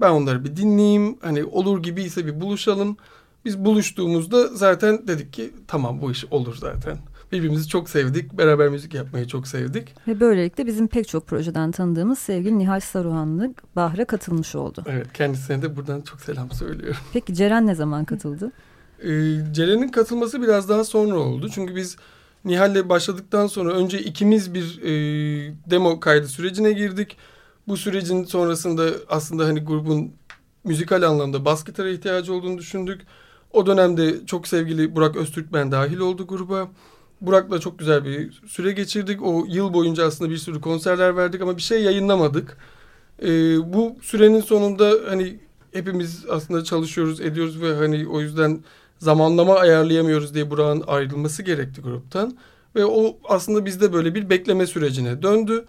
S6: Ben onları bir dinleyeyim. Hani olur gibi ise bir buluşalım. Biz buluştuğumuzda zaten dedik ki tamam bu iş olur zaten. Birbirimizi çok sevdik. Beraber müzik yapmayı çok sevdik.
S3: Ve böylelikle bizim pek çok projeden tanıdığımız sevgili Nihal Saruhanlı Bahre katılmış oldu.
S6: Evet kendisine de buradan çok selam söylüyorum.
S3: Peki Ceren ne zaman katıldı?
S6: Ee, Ceren'in katılması biraz daha sonra oldu. Çünkü biz Nihal'le başladıktan sonra önce ikimiz bir e, demo kaydı sürecine girdik. Bu sürecin sonrasında aslında hani grubun müzikal anlamda bas gitara ihtiyacı olduğunu düşündük. O dönemde çok sevgili Burak Öztürkmen dahil oldu gruba. Burak'la çok güzel bir süre geçirdik. O yıl boyunca aslında bir sürü konserler verdik ama bir şey yayınlamadık. Ee, bu sürenin sonunda hani hepimiz aslında çalışıyoruz, ediyoruz ve hani o yüzden zamanlama ayarlayamıyoruz diye Burak'ın ayrılması gerekti gruptan. Ve o aslında bizde böyle bir bekleme sürecine döndü.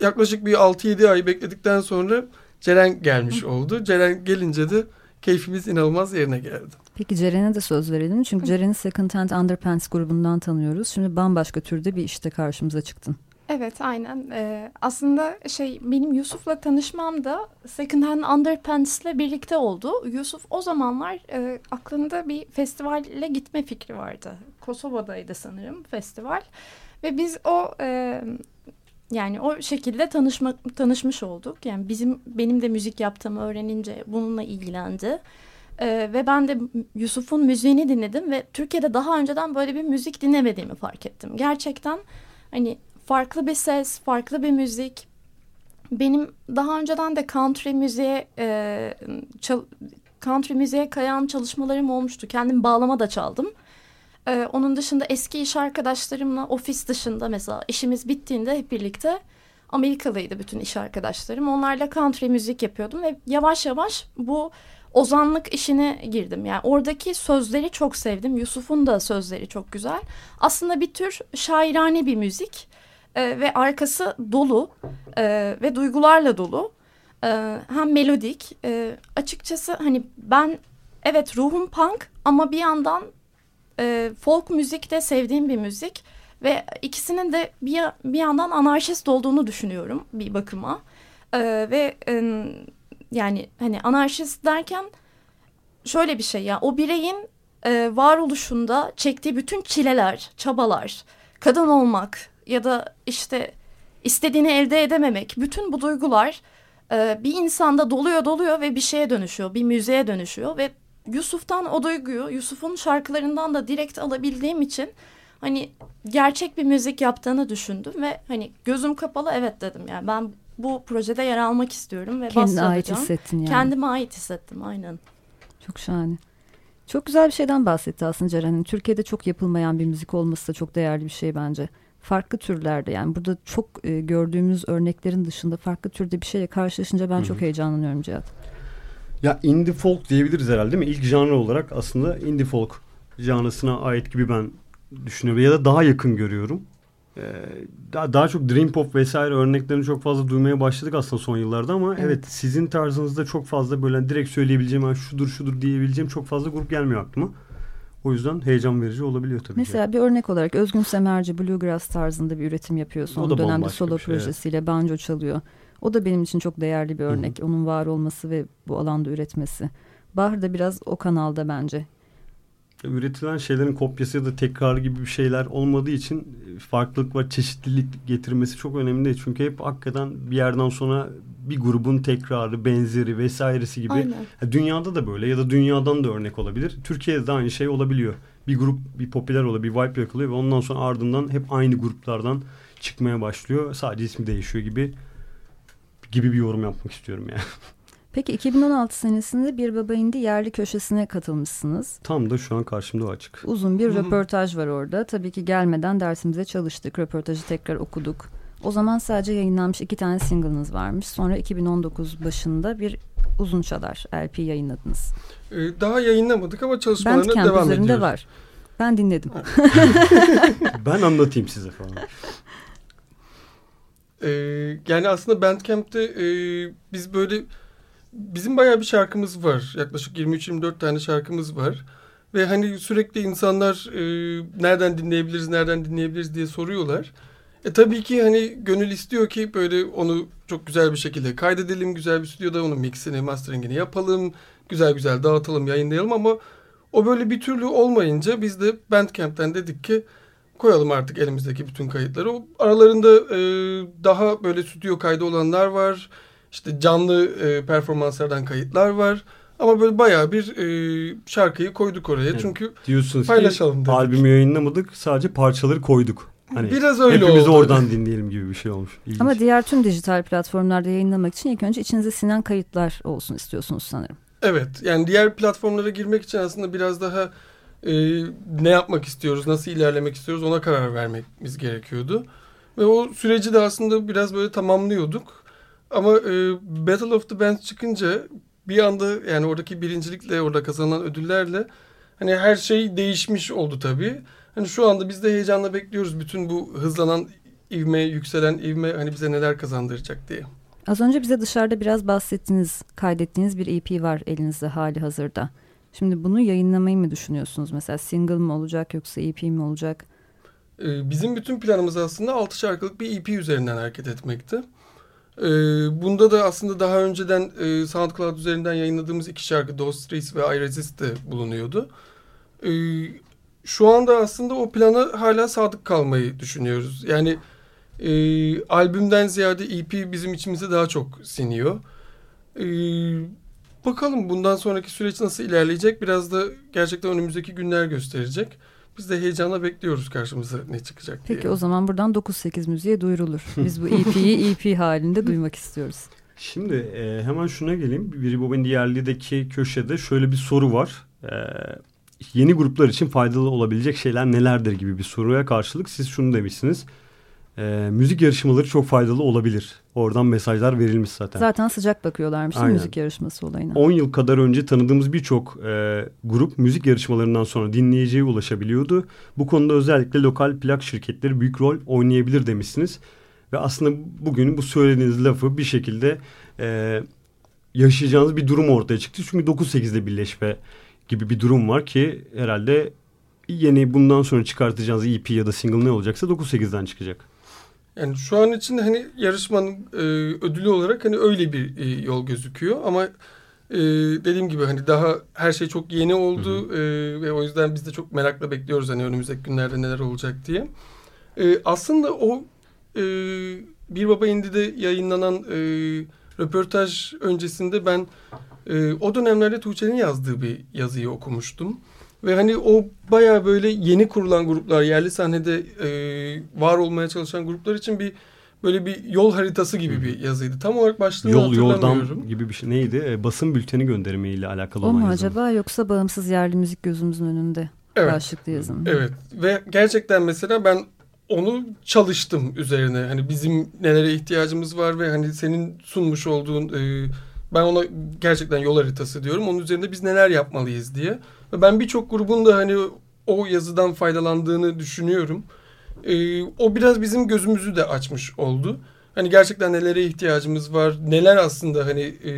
S6: Yaklaşık bir 6-7 ay bekledikten sonra Ceren gelmiş oldu. Ceren gelince de keyfimiz inanılmaz yerine geldi.
S3: Peki Ceren'e de söz verelim. Çünkü Ceren'i Second Hand Underpants grubundan tanıyoruz. Şimdi bambaşka türde bir işte karşımıza çıktın.
S7: Evet aynen. Ee, aslında şey benim Yusuf'la tanışmam da Second Hand Underpants ile birlikte oldu. Yusuf o zamanlar e, aklında bir festivale gitme fikri vardı. Kosova'daydı sanırım festival. Ve biz o e, yani o şekilde tanışma, tanışmış olduk. Yani bizim benim de müzik yaptığımı öğrenince bununla ilgilendi. Ee, ve ben de Yusuf'un müziğini dinledim ve Türkiye'de daha önceden böyle bir müzik dinlemediğimi fark ettim. Gerçekten hani farklı bir ses, farklı bir müzik. Benim daha önceden de country müziğe e, çal, country müziğe kayan çalışmalarım olmuştu. Kendim bağlama da çaldım. Ee, onun dışında eski iş arkadaşlarımla ofis dışında mesela işimiz bittiğinde hep birlikte Amerikalıydı bütün iş arkadaşlarım. Onlarla country müzik yapıyordum ve yavaş yavaş bu ozanlık işine girdim. Yani oradaki sözleri çok sevdim. Yusuf'un da sözleri çok güzel. Aslında bir tür şairane bir müzik e, ve arkası dolu e, ve duygularla dolu. E, hem melodik. E, açıkçası hani ben evet ruhum punk ama bir yandan e, folk müzik de sevdiğim bir müzik ve ikisinin de bir, bir yandan anarşist olduğunu düşünüyorum bir bakıma. E, ve e, yani hani anarşist derken şöyle bir şey ya o bireyin e, varoluşunda çektiği bütün çileler, çabalar, kadın olmak ya da işte istediğini elde edememek, bütün bu duygular e, bir insanda doluyor doluyor ve bir şeye dönüşüyor, bir müziğe dönüşüyor ve Yusuf'tan o duyguyu, Yusuf'un şarkılarından da direkt alabildiğim için hani gerçek bir müzik yaptığını düşündüm ve hani gözüm kapalı evet dedim yani ben bu projede yer almak istiyorum ve
S3: Kendine ait hissettin yani.
S7: Kendime ait hissettim aynen.
S3: Çok şahane. Çok güzel bir şeyden bahsetti aslında Ceren'in. Türkiye'de çok yapılmayan bir müzik olması da çok değerli bir şey bence. Farklı türlerde yani burada çok e, gördüğümüz örneklerin dışında farklı türde bir şeyle karşılaşınca ben Hı-hı. çok heyecanlanıyorum Cihat.
S2: Ya indie folk diyebiliriz herhalde değil mi? İlk janr olarak aslında indie folk janrasına ait gibi ben düşünüyorum. Ya da daha yakın görüyorum. Ee, daha, daha çok dream pop vesaire örneklerini çok fazla duymaya başladık aslında son yıllarda ama evet, evet sizin tarzınızda çok fazla böyle direkt söyleyebileceğim yani şudur şudur diyebileceğim çok fazla grup gelmiyor aklıma. O yüzden heyecan verici olabiliyor tabii
S3: Mesela
S2: ki.
S3: bir örnek olarak Özgün Semerci Bluegrass tarzında bir üretim yapıyorsun. O, o dönemde solo şey, projesiyle evet. banjo çalıyor. O da benim için çok değerli bir örnek. Hı hı. Onun var olması ve bu alanda üretmesi. Bahar da biraz o kanalda bence
S2: üretilen şeylerin kopyası ya da tekrarı gibi bir şeyler olmadığı için farklılık ve çeşitlilik getirmesi çok önemli. Çünkü hep hakikaten bir yerden sonra bir grubun tekrarı, benzeri vesairesi gibi. Aynen. Dünyada da böyle ya da dünyadan da örnek olabilir. Türkiye'de de aynı şey olabiliyor. Bir grup bir popüler oluyor, bir vibe yakalıyor ve ondan sonra ardından hep aynı gruplardan çıkmaya başlıyor. Sadece ismi değişiyor gibi gibi bir yorum yapmak istiyorum yani.
S3: Peki 2016 senesinde Bir Baba İndi yerli köşesine katılmışsınız.
S2: Tam da şu an karşımda o açık.
S3: Uzun bir röportaj var orada. Tabii ki gelmeden dersimize çalıştık. Röportajı tekrar okuduk. O zaman sadece yayınlanmış iki tane single'ınız varmış. Sonra 2019 başında bir uzun çalar LP yayınladınız.
S6: Ee, daha yayınlamadık ama çalışmalarına Bandcamp devam üzerinde ediyoruz. var.
S3: Ben dinledim.
S2: ben anlatayım size falan.
S6: Ee, yani aslında Bandcamp'te e, biz böyle bizim bayağı bir şarkımız var. Yaklaşık 23-24 tane şarkımız var. Ve hani sürekli insanlar e, nereden dinleyebiliriz, nereden dinleyebiliriz diye soruyorlar. E tabii ki hani gönül istiyor ki böyle onu çok güzel bir şekilde kaydedelim. Güzel bir stüdyoda onun mixini, masteringini yapalım. Güzel güzel dağıtalım, yayınlayalım ama o böyle bir türlü olmayınca biz de Bandcamp'ten dedik ki koyalım artık elimizdeki bütün kayıtları. O aralarında e, daha böyle stüdyo kaydı olanlar var işte canlı e, performanslardan kayıtlar var. Ama böyle bayağı bir e, şarkıyı koyduk oraya. Evet. Çünkü Diyorsunuz paylaşalım dedik.
S2: albümü yayınlamadık sadece parçaları koyduk.
S6: Hani Biraz öyle
S2: hepimiz
S6: oldu.
S2: oradan dinleyelim gibi bir şey olmuş.
S3: İlginç. Ama diğer tüm dijital platformlarda yayınlamak için ilk önce içinize sinen kayıtlar olsun istiyorsunuz sanırım.
S6: Evet yani diğer platformlara girmek için aslında biraz daha e, ne yapmak istiyoruz, nasıl ilerlemek istiyoruz ona karar vermemiz gerekiyordu. Ve o süreci de aslında biraz böyle tamamlıyorduk. Ama e, Battle of the Bands çıkınca bir anda yani oradaki birincilikle orada kazanılan ödüllerle hani her şey değişmiş oldu tabii. Hani şu anda biz de heyecanla bekliyoruz bütün bu hızlanan ivme, yükselen ivme hani bize neler kazandıracak diye.
S3: Az önce bize dışarıda biraz bahsettiniz, kaydettiğiniz bir EP var elinizde hali hazırda. Şimdi bunu yayınlamayı mı düşünüyorsunuz? Mesela single mi olacak yoksa EP mi olacak?
S6: Ee, bizim bütün planımız aslında 6 şarkılık bir EP üzerinden hareket etmekti. E, bunda da aslında daha önceden e, SoundCloud üzerinden yayınladığımız iki şarkı Those Streets ve I Resist de bulunuyordu. E, şu anda aslında o plana hala sadık kalmayı düşünüyoruz. Yani e, albümden ziyade EP bizim içimize daha çok siniyor. Bakalım bundan sonraki süreç nasıl ilerleyecek biraz da gerçekten önümüzdeki günler gösterecek. Biz de heyecanla bekliyoruz karşımıza ne çıkacak
S3: diye. Peki o zaman buradan 9-8 müziğe duyurulur. Biz bu EP'yi EP halinde duymak istiyoruz.
S2: Şimdi e, hemen şuna geleyim. Biri Bob'un diğerliğindeki köşede şöyle bir soru var. E, yeni gruplar için faydalı olabilecek şeyler nelerdir gibi bir soruya karşılık siz şunu demişsiniz e, müzik yarışmaları çok faydalı olabilir. Oradan mesajlar verilmiş zaten.
S3: Zaten sıcak bakıyorlarmış Aynen. müzik yarışması olayına.
S2: 10 yıl kadar önce tanıdığımız birçok e, grup müzik yarışmalarından sonra dinleyiciye ulaşabiliyordu. Bu konuda özellikle lokal plak şirketleri büyük rol oynayabilir demişsiniz. Ve aslında bugün bu söylediğiniz lafı bir şekilde e, yaşayacağınız bir durum ortaya çıktı. Çünkü 9-8'de birleşme gibi bir durum var ki herhalde yeni bundan sonra çıkartacağınız EP ya da single ne olacaksa 9-8'den çıkacak.
S6: Yani şu an için hani yarışmanın e, ödülü olarak hani öyle bir e, yol gözüküyor ama e, dediğim gibi hani daha her şey çok yeni oldu hı hı. E, ve o yüzden biz de çok merakla bekliyoruz hani önümüzdeki günlerde neler olacak diye. E, aslında o e, Bir Baba Indi'de yayınlanan e, röportaj öncesinde ben e, o dönemlerde Tuğçe'nin yazdığı bir yazıyı okumuştum. Ve hani o baya böyle yeni kurulan gruplar, yerli sahnede e, var olmaya çalışan gruplar için bir böyle bir yol haritası gibi bir yazıydı. Tam olarak başlığını Yol, hatırlamıyorum.
S2: Yoldan gibi bir şey neydi? E, basın bülteni gönderimiyle alakalı o
S3: olan O mu acaba yoksa bağımsız yerli müzik gözümüzün önünde evet. başlıklı yazım?
S6: Evet ve gerçekten mesela ben onu çalıştım üzerine. Hani bizim nelere ihtiyacımız var ve hani senin sunmuş olduğun... E, Ben ona gerçekten yol haritası diyorum. Onun üzerinde biz neler yapmalıyız diye. Ve ben birçok grubun da hani o yazıdan faydalandığını düşünüyorum. Ee, o biraz bizim gözümüzü de açmış oldu. Hani gerçekten nelere ihtiyacımız var, neler aslında hani e,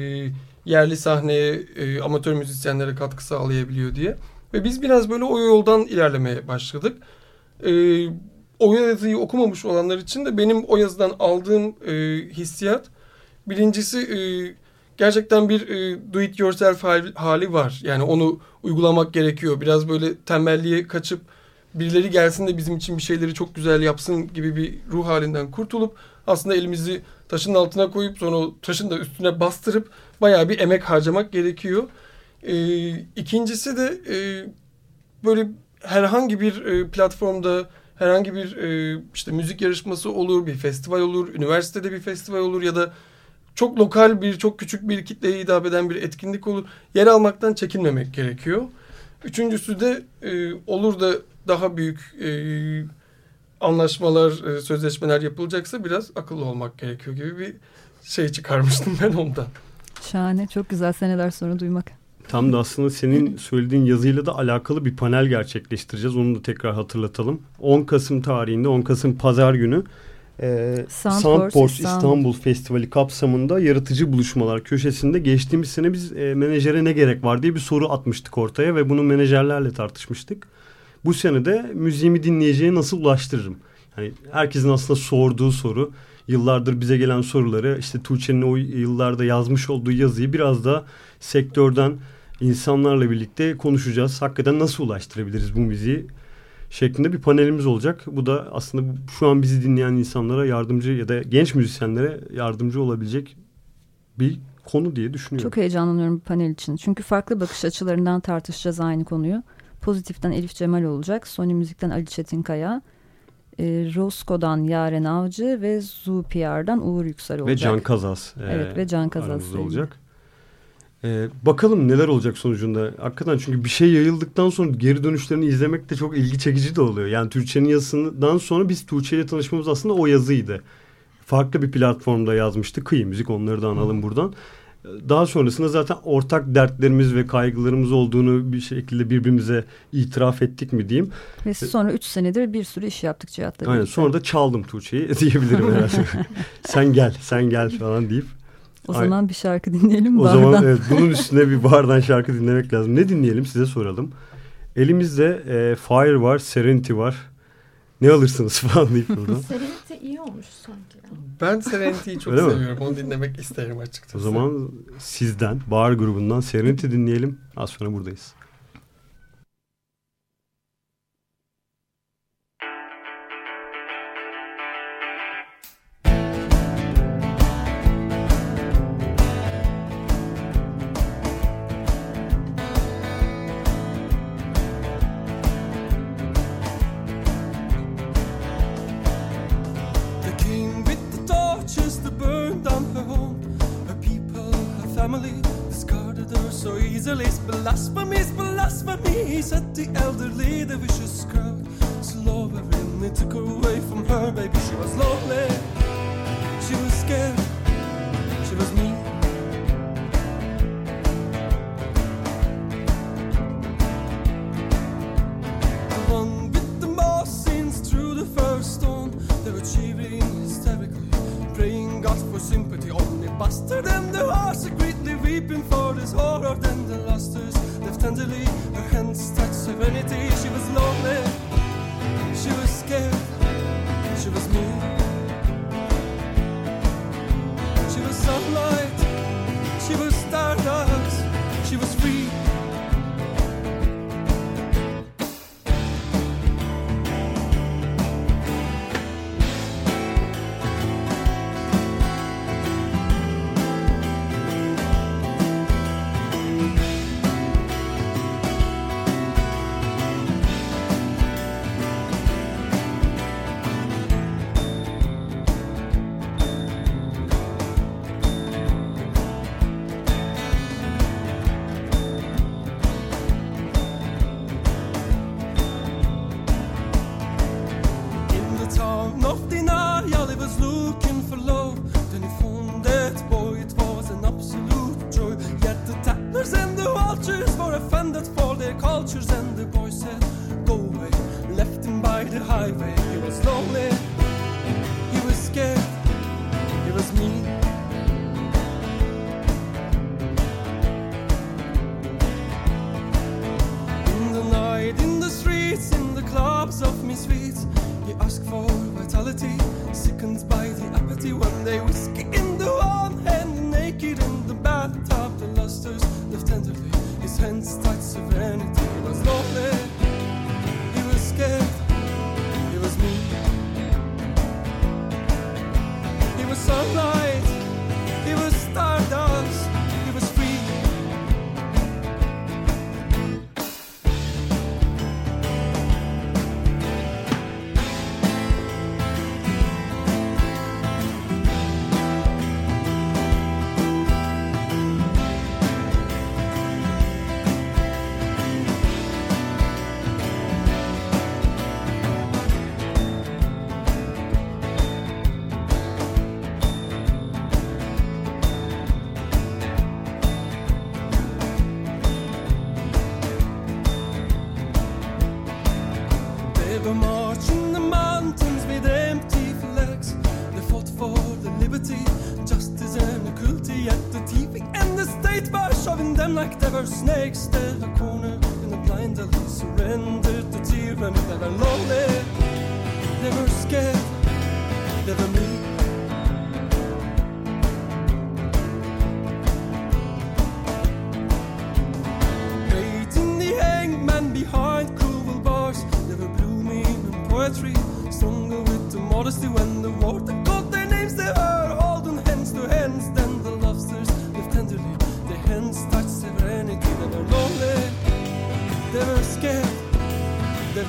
S6: yerli sahneye, e, amatör müzisyenlere katkı sağlayabiliyor diye. Ve biz biraz böyle o yoldan ilerlemeye başladık. E, o yazıyı okumamış olanlar için de benim o yazıdan aldığım e, hissiyat birincisi e, gerçekten bir e, do it yourself hali var. Yani onu uygulamak gerekiyor. Biraz böyle tembelliğe kaçıp birileri gelsin de bizim için bir şeyleri çok güzel yapsın gibi bir ruh halinden kurtulup aslında elimizi taşın altına koyup sonra o taşın da üstüne bastırıp bayağı bir emek harcamak gerekiyor. E, ikincisi de e, böyle herhangi bir e, platformda herhangi bir e, işte müzik yarışması olur, bir festival olur, üniversitede bir festival olur ya da çok lokal bir, çok küçük bir kitleye hitap eden bir etkinlik olur. Yer almaktan çekinmemek gerekiyor. Üçüncüsü de e, olur da daha büyük e, anlaşmalar, e, sözleşmeler yapılacaksa biraz akıllı olmak gerekiyor gibi bir şey çıkarmıştım ben ondan.
S3: Şahane, çok güzel seneler sonra duymak.
S2: Tam da aslında senin söylediğin yazıyla da alakalı bir panel gerçekleştireceğiz. Onu da tekrar hatırlatalım. 10 Kasım tarihinde, 10 Kasım Pazar günü e, Soundforce İstanbul. İstanbul Festivali kapsamında yaratıcı buluşmalar köşesinde geçtiğimiz sene biz e, menajere ne gerek var diye bir soru atmıştık ortaya ve bunu menajerlerle tartışmıştık. Bu sene de müziğimi dinleyeceğe nasıl ulaştırırım? Yani herkesin aslında sorduğu soru yıllardır bize gelen soruları işte Tuğçe'nin o yıllarda yazmış olduğu yazıyı biraz da sektörden insanlarla birlikte konuşacağız. Hakikaten nasıl ulaştırabiliriz bu müziği şeklinde bir panelimiz olacak. Bu da aslında şu an bizi dinleyen insanlara yardımcı ya da genç müzisyenlere yardımcı olabilecek bir konu diye düşünüyorum.
S3: Çok heyecanlanıyorum bu panel için. Çünkü farklı bakış açılarından tartışacağız aynı konuyu. Pozitiften Elif Cemal olacak. Sony Müzik'ten Ali Çetinkaya. E, Roscoe'dan Yaren Avcı ve Zupiar'dan Uğur Yüksel olacak.
S2: Ve Can Kazas.
S3: E, evet ve Can Kazas.
S2: olacak. Ee, bakalım neler olacak sonucunda. Hakikaten çünkü bir şey yayıldıktan sonra geri dönüşlerini izlemek de çok ilgi çekici de oluyor. Yani Türkçenin yazısından sonra biz Tuğçe ile tanışmamız aslında o yazıydı. Farklı bir platformda yazmıştı. Kıyı Müzik onları da analım hmm. buradan. Daha sonrasında zaten ortak dertlerimiz ve kaygılarımız olduğunu bir şekilde birbirimize itiraf ettik mi diyeyim.
S3: Ve sonra üç senedir bir sürü iş yaptık Cihat'la.
S2: Aynen sonra da çaldım Tuğçe'yi diyebilirim herhalde. sen gel sen gel falan deyip
S3: o Ay. zaman bir şarkı dinleyelim
S2: O bardan. zaman evet, bunun üstüne bir bardan şarkı dinlemek lazım. Ne dinleyelim size soralım. Elimizde e, Fire var, Serenity var. Ne alırsınız falan deyip
S7: burada. Serenity iyi olmuş sanki.
S6: Ben Serenity'yi çok Öyle seviyorum. Mi? Onu dinlemek isterim açıkçası.
S2: O zaman sizden, Bağır grubundan Serenity dinleyelim. Az sonra buradayız.
S1: family discarded her so easily. It's blasphemy, it's blasphemy, said the elderly, the vicious crowd. Slow and really took her away from her baby. She was lonely, she was scared, she was mean.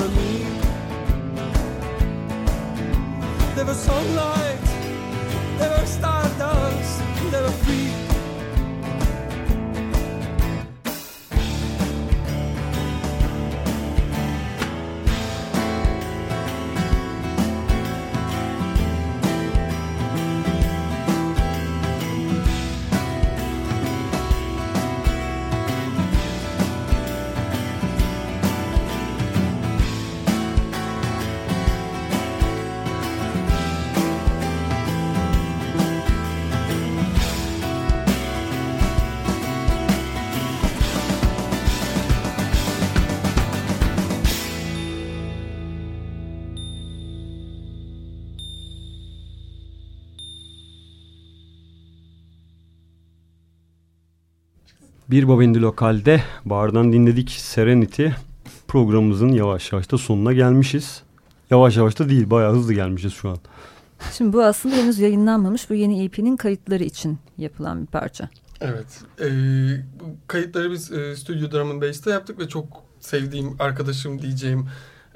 S1: over me. There was sunlight.
S2: Bir Babendi Lokal'de bardan dinledik Serenity. Programımızın yavaş yavaş da sonuna gelmişiz. Yavaş yavaş da değil bayağı hızlı gelmişiz şu an.
S3: Şimdi bu aslında henüz yayınlanmamış bu yeni EP'nin kayıtları için yapılan bir parça.
S6: Evet. E, bu kayıtları biz e, Studio Drum and Bass'te yaptık ve çok sevdiğim arkadaşım diyeceğim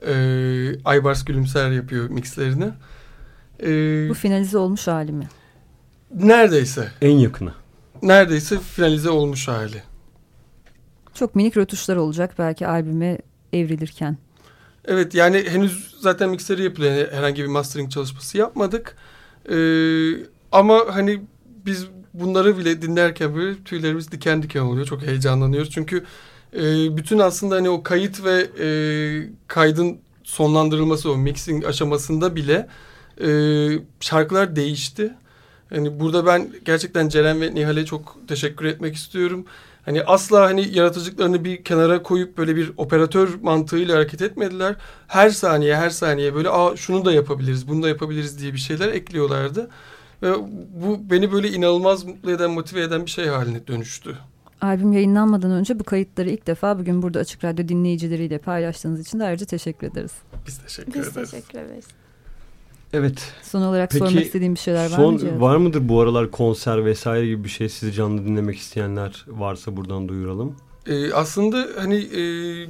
S6: e, Aybars Gülümser yapıyor mixlerini. E,
S3: Bu finalize olmuş hali mi?
S6: neredeyse.
S2: En yakını.
S6: Neredeyse finalize olmuş hali.
S3: Çok minik rötuşlar olacak belki albüme evrilirken.
S6: Evet yani henüz zaten mixleri yapılıyor. Herhangi bir mastering çalışması yapmadık. Ee, ama hani biz bunları bile dinlerken böyle tüylerimiz diken diken oluyor. Çok heyecanlanıyoruz. Çünkü e, bütün aslında hani o kayıt ve e, kaydın sonlandırılması o mixing aşamasında bile e, şarkılar değişti. Hani burada ben gerçekten Ceren ve Nihal'e çok teşekkür etmek istiyorum. Hani asla hani yaratıcılıklarını bir kenara koyup böyle bir operatör mantığıyla hareket etmediler. Her saniye her saniye böyle Aa, şunu da yapabiliriz bunu da yapabiliriz diye bir şeyler ekliyorlardı. Ve bu beni böyle inanılmaz mutlu eden motive eden bir şey haline dönüştü.
S3: Albüm yayınlanmadan önce bu kayıtları ilk defa bugün burada Açık Radyo dinleyicileriyle paylaştığınız için de ayrıca teşekkür ederiz.
S6: Biz teşekkür
S7: Biz
S6: ederiz.
S7: teşekkür ederiz.
S2: Evet.
S3: Son olarak
S2: Peki,
S3: sormak istediğim bir şeyler var
S2: Son
S3: mı? Cihaz?
S2: var mıdır bu aralar konser vesaire gibi bir şey sizi canlı dinlemek isteyenler varsa buradan duyuralım.
S6: Ee, aslında hani e,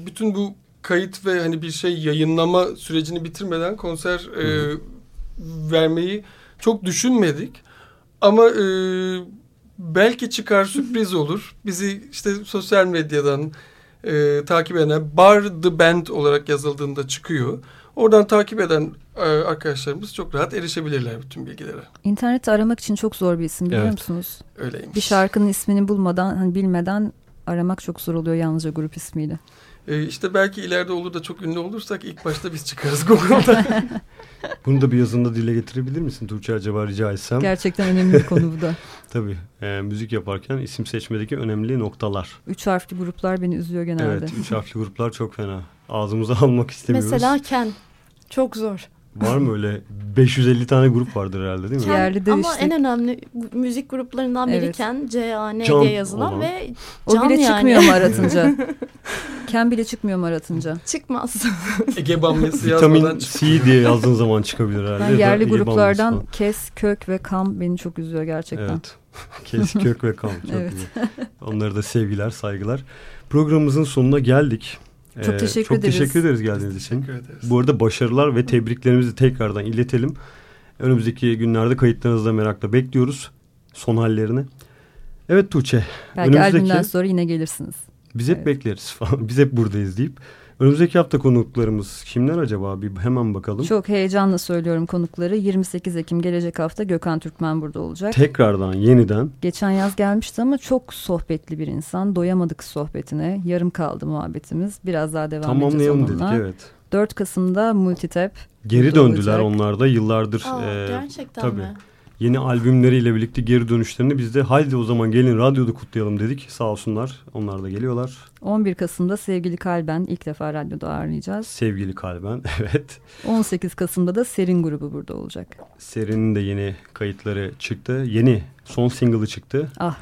S6: bütün bu kayıt ve hani bir şey yayınlama sürecini bitirmeden konser e, vermeyi çok düşünmedik. Ama e, belki çıkar sürpriz olur. Bizi işte sosyal medyadan e, takip eden Bar The Band olarak yazıldığında çıkıyor. Oradan takip eden e, arkadaşlarımız çok rahat erişebilirler bütün bilgilere.
S3: İnternette aramak için çok zor bir isim biliyor
S2: Evet.
S3: musunuz?
S6: Öyleymiş.
S3: Bir şarkının ismini bulmadan, hani bilmeden aramak çok zor oluyor yalnızca grup ismiyle.
S6: E, işte belki ileride olur da çok ünlü olursak ilk başta biz çıkarız Google'da.
S2: Bunu da bir yazında dile getirebilir misin Tuğçe acaba rica etsem?
S3: Gerçekten önemli bir konu bu da.
S2: Tabii. E, müzik yaparken isim seçmedeki önemli noktalar.
S3: Üç harfli gruplar beni üzüyor genelde.
S2: Evet. Üç harfli gruplar çok fena. Ağzımıza almak istemiyoruz.
S7: Mesela Ken. Çok zor.
S2: Var mı öyle 550 tane grup vardır herhalde değil mi?
S3: Yerli
S7: Ama işte. en önemli müzik gruplarından biri evet. Ken, C-A-N diye yazılan olan. ve
S3: Can O bile yani. çıkmıyor mu aratınca? Ken bile çıkmıyor mu aratınca?
S7: Çıkmaz.
S6: Ege bamyası
S2: Vitamin C diye yazdığın zaman çıkabilir herhalde.
S3: Ben yerli Ege gruplardan Kes, Kök ve Kam beni çok üzüyor gerçekten.
S2: Evet. Kes, Kök ve Kam çok evet. güzel. Onlara da sevgiler, saygılar. Programımızın sonuna geldik.
S3: Çok ee, teşekkür
S2: çok
S3: ederiz.
S2: Çok teşekkür ederiz geldiğiniz için. Ederiz. Bu arada başarılar ve tebriklerimizi tekrardan iletelim. Önümüzdeki günlerde kayıtlarınızı da merakla bekliyoruz. Son hallerini. Evet Tuğçe.
S3: Belki albümden sonra yine gelirsiniz.
S2: Biz hep evet. bekleriz falan. Biz hep buradayız deyip Önümüzdeki hafta konuklarımız kimler acaba? Bir hemen bakalım.
S3: Çok heyecanla söylüyorum konukları. 28 Ekim gelecek hafta Gökhan Türkmen burada olacak.
S2: Tekrardan, yeniden.
S3: Geçen yaz gelmişti ama çok sohbetli bir insan. Doyamadık sohbetine. Yarım kaldı muhabbetimiz. Biraz daha devam
S2: Tamamlayalım
S3: edeceğiz
S2: onunla. dedik evet.
S3: 4 Kasım'da Multitap.
S2: Geri döndüler olacak. onlar da yıllardır.
S7: Aa, e, gerçekten tabii. mi?
S2: Yeni albümleriyle birlikte geri dönüşlerini biz de haydi o zaman gelin radyoda kutlayalım dedik. Sağ olsunlar. Onlar da geliyorlar.
S3: 11 Kasım'da Sevgili Kalben ilk defa radyoda ağırlayacağız.
S2: Sevgili Kalben evet.
S3: 18 Kasım'da da Serin grubu burada olacak.
S2: Serin'in de yeni kayıtları çıktı. Yeni son single'ı çıktı.
S3: Ah.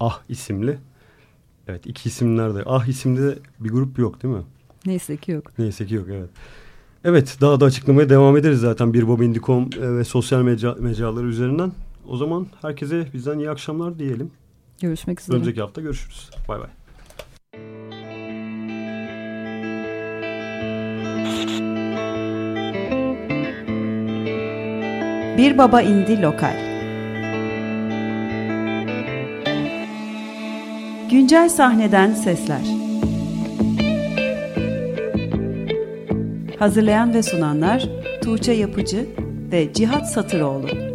S2: Ah isimli. Evet iki isimlerde. Ah isimli bir grup yok değil mi?
S3: Neyse ki yok.
S2: Neyse ki yok evet. Evet daha da açıklamaya devam ederiz zaten bir Bobindi.com e, ve sosyal mecra mecraları üzerinden. O zaman herkese bizden iyi akşamlar diyelim.
S3: Görüşmek üzere.
S2: Önümüzdeki hafta görüşürüz. Bay bay.
S1: Bir Baba indi Lokal Güncel sahneden sesler Hazırlayan ve sunanlar Tuğçe Yapıcı ve Cihat Satıroğlu.